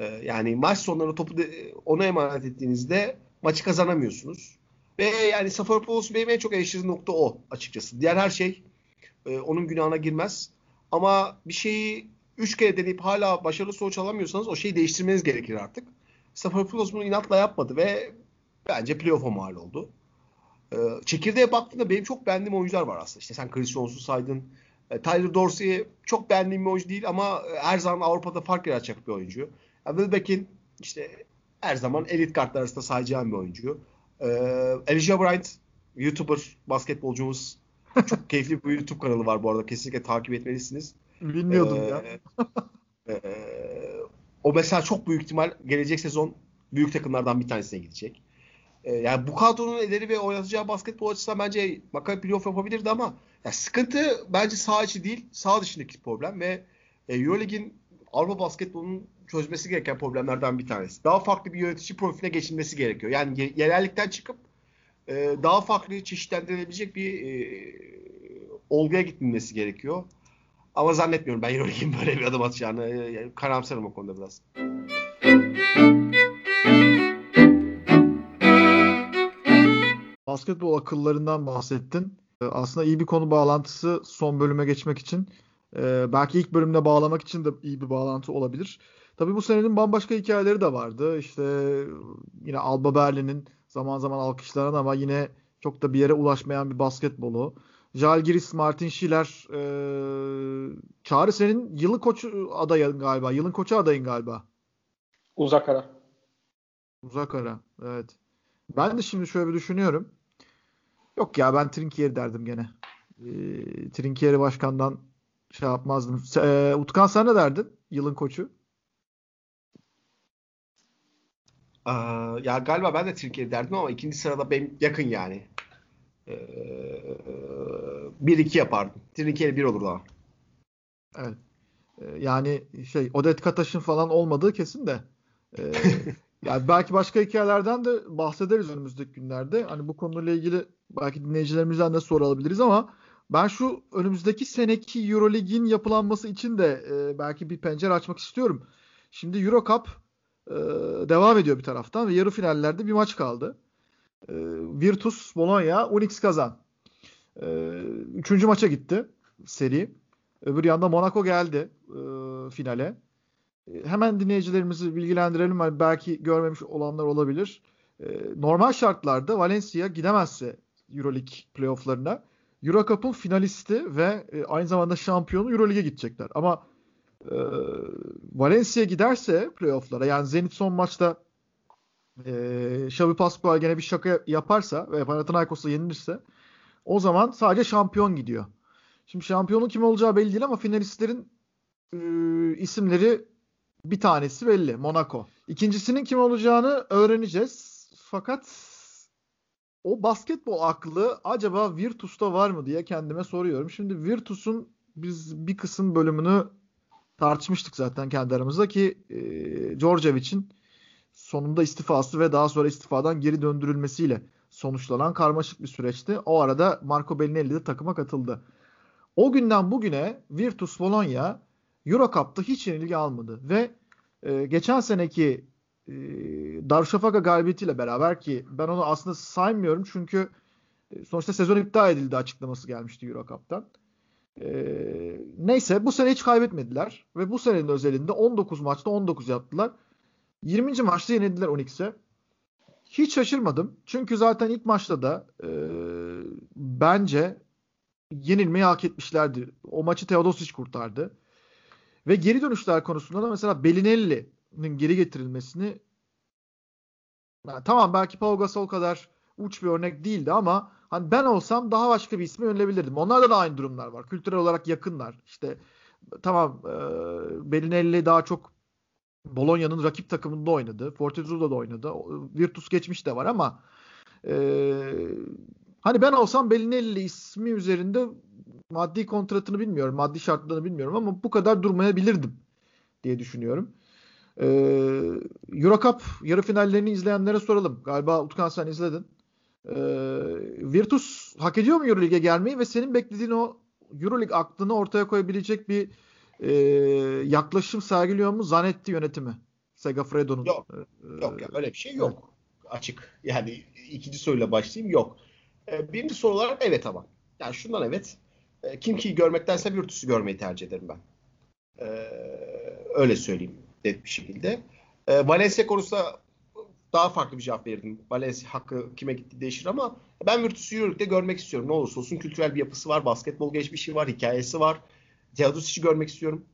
E, yani maç sonları topu de, ona emanet ettiğinizde maçı kazanamıyorsunuz. Ve yani Safaropoulos benim en çok eleştirdiğim nokta o açıkçası. Diğer her şey e, onun günahına girmez. Ama bir şeyi üç kere deneyip hala başarılı sonuç alamıyorsanız o şeyi değiştirmeniz gerekir artık. Safaropoulos bunu inatla yapmadı ve bence playoff'a mal oldu. E, çekirdeğe baktığında benim çok beğendiğim oyuncular var aslında. İşte sen Chris Jones'u saydın. E, Tyler Dorsey'i çok beğendiğim bir oyuncu değil ama her zaman Avrupa'da fark yaratacak bir oyuncu. Yani Will Beck'in işte her zaman elit kartlar arasında sayacağım bir oyuncu. Ee, Elijah Bryant YouTuber basketbolcumuz. Çok keyifli bir YouTube kanalı var bu arada. Kesinlikle takip etmelisiniz. Bilmiyordum ee, ya. e, o mesela çok büyük ihtimal gelecek sezon büyük takımlardan bir tanesine gidecek. E, yani bu kadronun ederi ve oynatacağı basketbol açısından bence Maccabi playoff yapabilirdi ama ya sıkıntı bence sağ içi değil, sağ dışındaki problem ve e, Euroleague'in Avrupa basketbolunun çözmesi gereken problemlerden bir tanesi. Daha farklı bir yönetici profiline geçilmesi gerekiyor. Yani yerellikten çıkıp e, daha farklı çeşitlendirilebilecek bir e, olguya gitmesi gerekiyor. Ama zannetmiyorum ben Euroleague'in böyle bir adım atacağını. E, karamsarım o konuda biraz. Basketbol akıllarından bahsettin. E, aslında iyi bir konu bağlantısı son bölüme geçmek için. Ee, belki ilk bölümde bağlamak için de iyi bir bağlantı olabilir. Tabii bu senenin bambaşka hikayeleri de vardı. İşte yine Alba Berlin'in zaman zaman alkışlanan ama yine çok da bir yere ulaşmayan bir basketbolu. Jalgiris, Martin Schiller, e, Çağrı senin yılın koçu adayın galiba. Yılın koçu adayın galiba. Uzak ara. Uzak ara, evet. Ben de şimdi şöyle bir düşünüyorum. Yok ya ben Trinkieri derdim gene. E, Trinkieri başkandan şey yapmazdım. E, Utkan sen ne derdin? Yılın koçu. Ee, ya galiba ben de Türkiye derdim ama ikinci sırada benim yakın yani. Ee, bir iki yapardım. Trinkieri bir olur daha. Evet. Ee, yani şey Odet Kataş'ın falan olmadığı kesin de. Ee, yani belki başka hikayelerden de bahsederiz önümüzdeki günlerde. Hani bu konuyla ilgili belki dinleyicilerimizden de soru alabiliriz ama ben şu önümüzdeki seneki Eurolig'in yapılanması için de e, belki bir pencere açmak istiyorum. Şimdi Euro Cup e, devam ediyor bir taraftan ve yarı finallerde bir maç kaldı. E, Virtus, Bologna, Unix Kazan. E, üçüncü maça gitti seri. Öbür yanda Monaco geldi e, finale. Hemen dinleyicilerimizi bilgilendirelim. belki görmemiş olanlar olabilir. Normal şartlarda Valencia gidemezse Euroleague playofflarına Eurocup'un finalisti ve e, aynı zamanda şampiyonu Euroleague'e gidecekler. Ama e, Valencia giderse playofflara yani Zenit son maçta e, Xavi Pascual gene bir şaka yaparsa ve Panathinaikos'a yenilirse o zaman sadece şampiyon gidiyor. Şimdi şampiyonun kim olacağı belli değil ama finalistlerin e, isimleri bir tanesi belli. Monaco. İkincisinin kim olacağını öğreneceğiz. Fakat o basketbol aklı acaba Virtus'ta var mı diye kendime soruyorum. Şimdi Virtus'un biz bir kısım bölümünü tartışmıştık zaten kendi aramızda ki e, Djordjevic'in sonunda istifası ve daha sonra istifadan geri döndürülmesiyle sonuçlanan karmaşık bir süreçti. O arada Marco Bellinelli de takıma katıldı. O günden bugüne Virtus Bologna Eurocup'ta hiç yenilgi almadı ve e, geçen seneki e, Darüşşafaka galibiyetiyle beraber ki ben onu aslında saymıyorum çünkü e, sonuçta sezon iptal edildi açıklaması gelmişti Eurocup'tan. E, neyse bu sene hiç kaybetmediler ve bu senenin özelinde 19 maçta 19 yaptılar. 20. maçta yenildiler 12'se. Hiç şaşırmadım. Çünkü zaten ilk maçta da e, bence yenilmeyi hak etmişlerdi. O maçı Teodosic kurtardı. Ve geri dönüşler konusunda da mesela Bellinelli'nin geri getirilmesini yani tamam belki Pau Gasol kadar uç bir örnek değildi ama hani ben olsam daha başka bir ismi yönelebilirdim. Onlarda da aynı durumlar var. Kültürel olarak yakınlar. İşte tamam e, Bellinelli daha çok Bologna'nın rakip takımında oynadı. Fortitudo'da da oynadı. Virtus geçmiş de var ama e, hani ben olsam Bellinelli ismi üzerinde maddi kontratını bilmiyorum. Maddi şartlarını bilmiyorum ama bu kadar durmayabilirdim diye düşünüyorum. Ee, Eurocup yarı finallerini izleyenlere soralım. Galiba Utkan sen izledin. Ee, Virtus hak ediyor mu Euroleague'e gelmeyi ve senin beklediğin o Euroleague aklını ortaya koyabilecek bir e, yaklaşım sergiliyor mu Zanetti yönetimi? Sega Fredo'nun. Yok. Ee, yok ya öyle bir şey yok. Evet. Açık. Yani ikinci soruyla başlayayım. Yok. Ee, birinci soru olarak evet ama. Yani şundan evet. Ee, kim ki görmektense Virtus'u görmeyi tercih ederim ben. Ee, öyle söyleyeyim net bir şekilde. Ee, Valencia konusunda daha farklı bir cevap verirdim. Valencia hakkı kime gitti değişir ama ben Virtus'u Euroleague'de görmek istiyorum. Ne olursa olsun kültürel bir yapısı var, basketbol geçmişi var, hikayesi var. Teodosic'i görmek istiyorum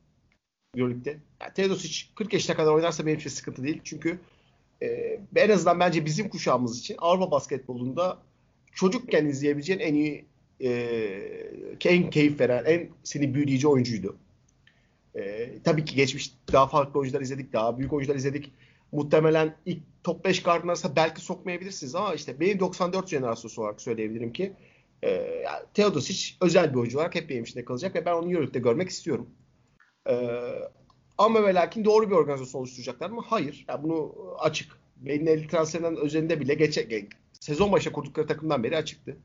Euroleague'de. Yani Teodosic 40 yaşına kadar oynarsa benim için sıkıntı değil. Çünkü e, en azından bence bizim kuşağımız için Avrupa basketbolunda çocukken izleyebileceğin en iyi e, en keyif veren, en seni büyüleyici oyuncuydu. E, tabii ki geçmiş daha farklı oyuncular izledik, daha büyük oyuncular izledik. Muhtemelen ilk top 5 kartın arasında belki sokmayabilirsiniz ama işte benim 94 jenerasyonu olarak söyleyebilirim ki e, yani Teodosic özel bir oyuncu olarak hep benim içinde kalacak ve ben onu Euroleague'de görmek istiyorum. E, ama ve lakin doğru bir organizasyon oluşturacaklar mı? Hayır. Yani bunu açık. Benim 50 transferinden özelinde bile geçe, sezon başı kurdukları takımdan beri açıktı.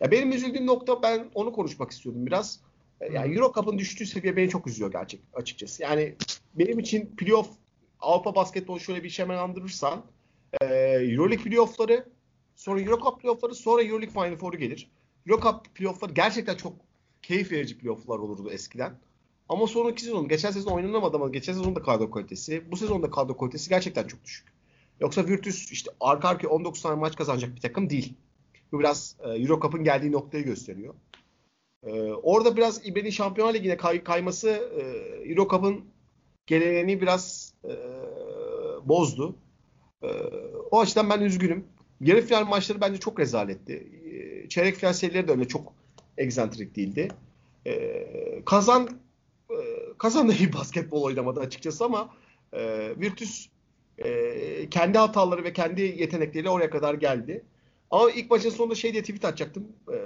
Ya benim üzüldüğüm nokta ben onu konuşmak istiyordum biraz. E, yani Euro Cup'ın düştüğü seviye beni çok üzüyor gerçek açıkçası. Yani benim için playoff Avrupa basketbolu şöyle bir şemalandırırsan e, Euroleague playoff'ları sonra Euro Cup playoff'ları sonra Euroleague Final Four'u gelir. Euro Cup playoff'ları gerçekten çok keyif verici playoff'lar olurdu eskiden. Ama sonraki sezon, geçen sezon oynanamadı ama geçen sezon da kadro kalitesi, bu sezon da kadro kalitesi gerçekten çok düşük. Yoksa Virtus işte arka arkaya 19 tane maç kazanacak bir takım değil. Bu biraz e, Euro Cup'ın geldiği noktayı gösteriyor. E, orada biraz İBB'nin Şampiyonlar Ligi'ne kay, kayması e, Euro Cup'ın geleneğini biraz e, bozdu. E, o açıdan ben üzgünüm. Yarı final maçları bence çok rezaletti. E, çeyrek final serileri de öyle çok egzantrik değildi. E, kazan e, kazan da iyi basketbol oynamadı açıkçası ama e, Virtus e, kendi hataları ve kendi yetenekleriyle oraya kadar geldi. Ama ilk maçın sonunda şey diye tweet atacaktım. E,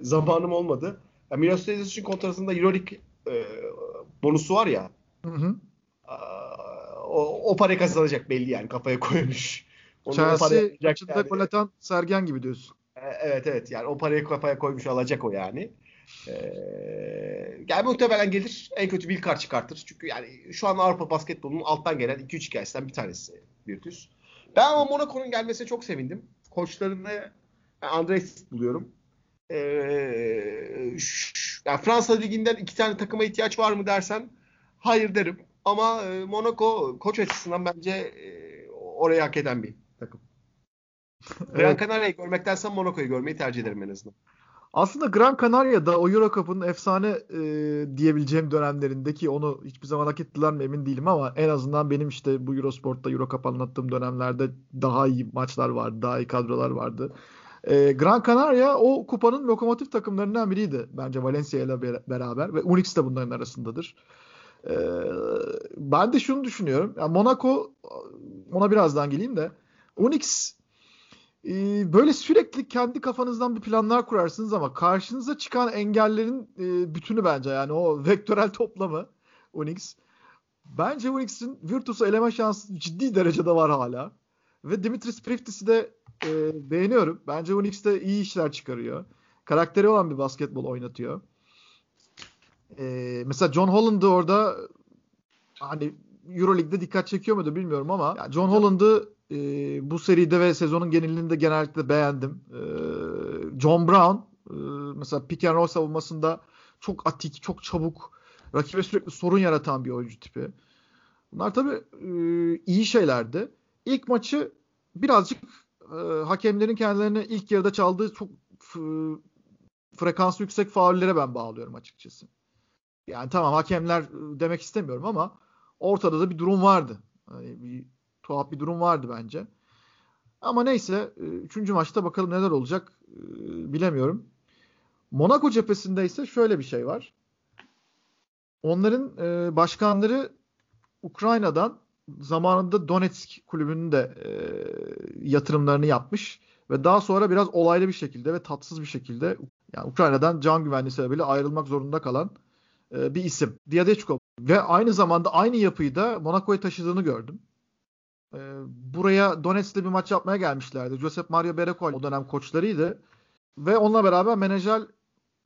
zamanım olmadı. Yani Milos için kontratında Euroleague e, bonusu var ya. Hı hı. O, o parayı kazanacak belli yani kafaya koymuş. Onu Chelsea maçında yani. gol atan Sergen gibi diyorsun. E, evet evet yani o parayı kafaya koymuş alacak o yani. Ee, yani muhtemelen gelir en kötü bir kart çıkartır. Çünkü yani şu an Avrupa basketbolunun alttan gelen 2-3 hikayesinden bir tanesi Virtus. Ben ama Monaco'nun gelmesine çok sevindim koçlarını Andres buluyorum. Ee, yani Fransa Ligi'nden iki tane takıma ihtiyaç var mı dersen hayır derim. Ama e, Monaco koç açısından bence e, orayı hak eden bir takım. evet. Gran Canaria'yı görmektense Monaco'yu görmeyi tercih ederim en azından. Aslında Gran Canaria'da o Euro Cup'ın efsane e, diyebileceğim dönemlerindeki onu hiçbir zaman hak ettiler mi emin değilim ama en azından benim işte bu Eurosport'ta Euro Cup anlattığım dönemlerde daha iyi maçlar vardı, daha iyi kadrolar vardı. E, Gran Canaria o kupanın lokomotif takımlarından biriydi bence Valencia ile beraber ve Unix de bunların arasındadır. E, ben de şunu düşünüyorum. Yani Monaco ona birazdan geleyim de Unix e, böyle sürekli kendi kafanızdan bir planlar kurarsınız ama karşınıza çıkan engellerin e, bütünü bence yani o vektörel toplamı Unix. Bence Unix'in Virtus'u eleme şansı ciddi derecede var hala. Ve Dimitris Priftis'i de e, beğeniyorum. Bence Unix de iyi işler çıkarıyor. Karakteri olan bir basketbol oynatıyor. E, mesela John Holland'ı orada hani Euroleague'de dikkat çekiyor muydu bilmiyorum ama yani John Holland'ı e, bu seride ve sezonun genelinde genellikle beğendim. E, John Brown e, mesela pick and roll savunmasında çok atik, çok çabuk, rakibe sürekli sorun yaratan bir oyuncu tipi. Bunlar tabii e, iyi şeylerdi. İlk maçı birazcık e, hakemlerin kendilerine ilk yarıda çaldığı çok e, frekansı yüksek faullere ben bağlıyorum açıkçası. Yani tamam hakemler demek istemiyorum ama ortada da bir durum vardı. Yani bir tuhaf bir durum vardı bence. Ama neyse üçüncü maçta bakalım neler olacak bilemiyorum. Monaco cephesinde ise şöyle bir şey var. Onların başkanları Ukrayna'dan zamanında Donetsk kulübünün de yatırımlarını yapmış ve daha sonra biraz olaylı bir şekilde ve tatsız bir şekilde yani Ukrayna'dan can güvenliği sebebiyle ayrılmak zorunda kalan e, bir isim. Diadechko ve aynı zamanda aynı yapıyı da Monaco'ya taşıdığını gördüm. E, buraya Donetsk'te bir maç yapmaya gelmişlerdi. Josep Mario Berekol o dönem koçlarıydı. Ve onunla beraber menajer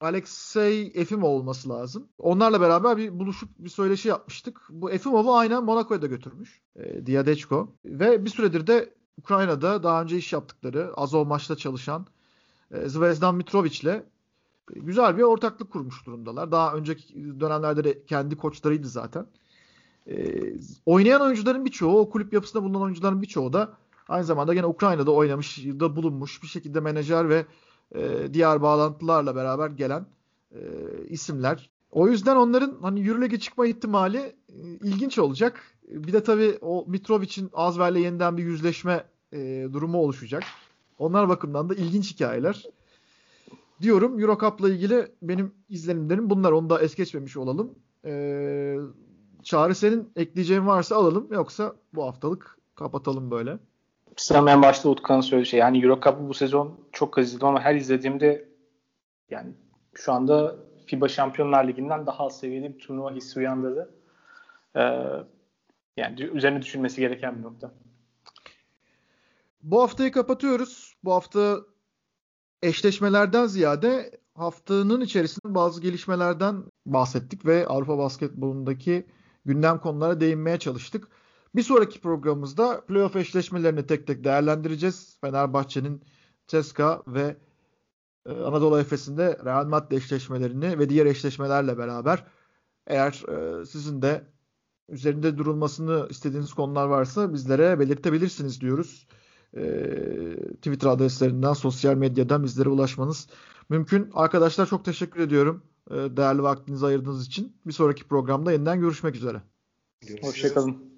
Alexey Efimov olması lazım. Onlarla beraber bir buluşup bir söyleşi yapmıştık. Bu Efimov'u aynen Monaco'ya da götürmüş. E, Diadechko. Ve bir süredir de Ukrayna'da daha önce iş yaptıkları Azov maçta çalışan e, Zvezdan Mitrovic'le güzel bir ortaklık kurmuş durumdalar. Daha önceki dönemlerde de kendi koçlarıydı zaten. E, oynayan oyuncuların birçoğu, o kulüp yapısında bulunan oyuncuların birçoğu da aynı zamanda gene Ukrayna'da oynamış, da bulunmuş bir şekilde menajer ve e, diğer bağlantılarla beraber gelen e, isimler. O yüzden onların hani Euroleague'e çıkma ihtimali e, ilginç olacak. Bir de tabii o Mitrovic'in Azver'le yeniden bir yüzleşme e, durumu oluşacak. Onlar bakımından da ilginç hikayeler. Diyorum Eurocup'la ilgili benim izlenimlerim bunlar. Onu da es geçmemiş olalım. Ee, Çağrı senin ekleyeceğin varsa alalım. Yoksa bu haftalık kapatalım böyle. Sanırım en başta Utkan'ın söylediği şey. Yani Eurocup'ı bu sezon çok az izledim ama her izlediğimde yani şu anda FIBA Şampiyonlar Ligi'nden daha az seviyeli bir turnuva hissi uyandırdı. Ee, yani üzerine düşünmesi gereken bir nokta. Bu haftayı kapatıyoruz. Bu hafta eşleşmelerden ziyade haftanın içerisinde bazı gelişmelerden bahsettik ve Avrupa basketbolundaki gündem konulara değinmeye çalıştık. Bir sonraki programımızda playoff eşleşmelerini tek tek değerlendireceğiz. Fenerbahçe'nin Ceska ve e, Anadolu Efes'inde Real Madrid eşleşmelerini ve diğer eşleşmelerle beraber eğer e, sizin de üzerinde durulmasını istediğiniz konular varsa bizlere belirtebilirsiniz diyoruz. E, Twitter adreslerinden, sosyal medyadan bizlere ulaşmanız mümkün. Arkadaşlar çok teşekkür ediyorum. Değerli vaktinizi ayırdığınız için. Bir sonraki programda yeniden görüşmek üzere. Hoşçakalın.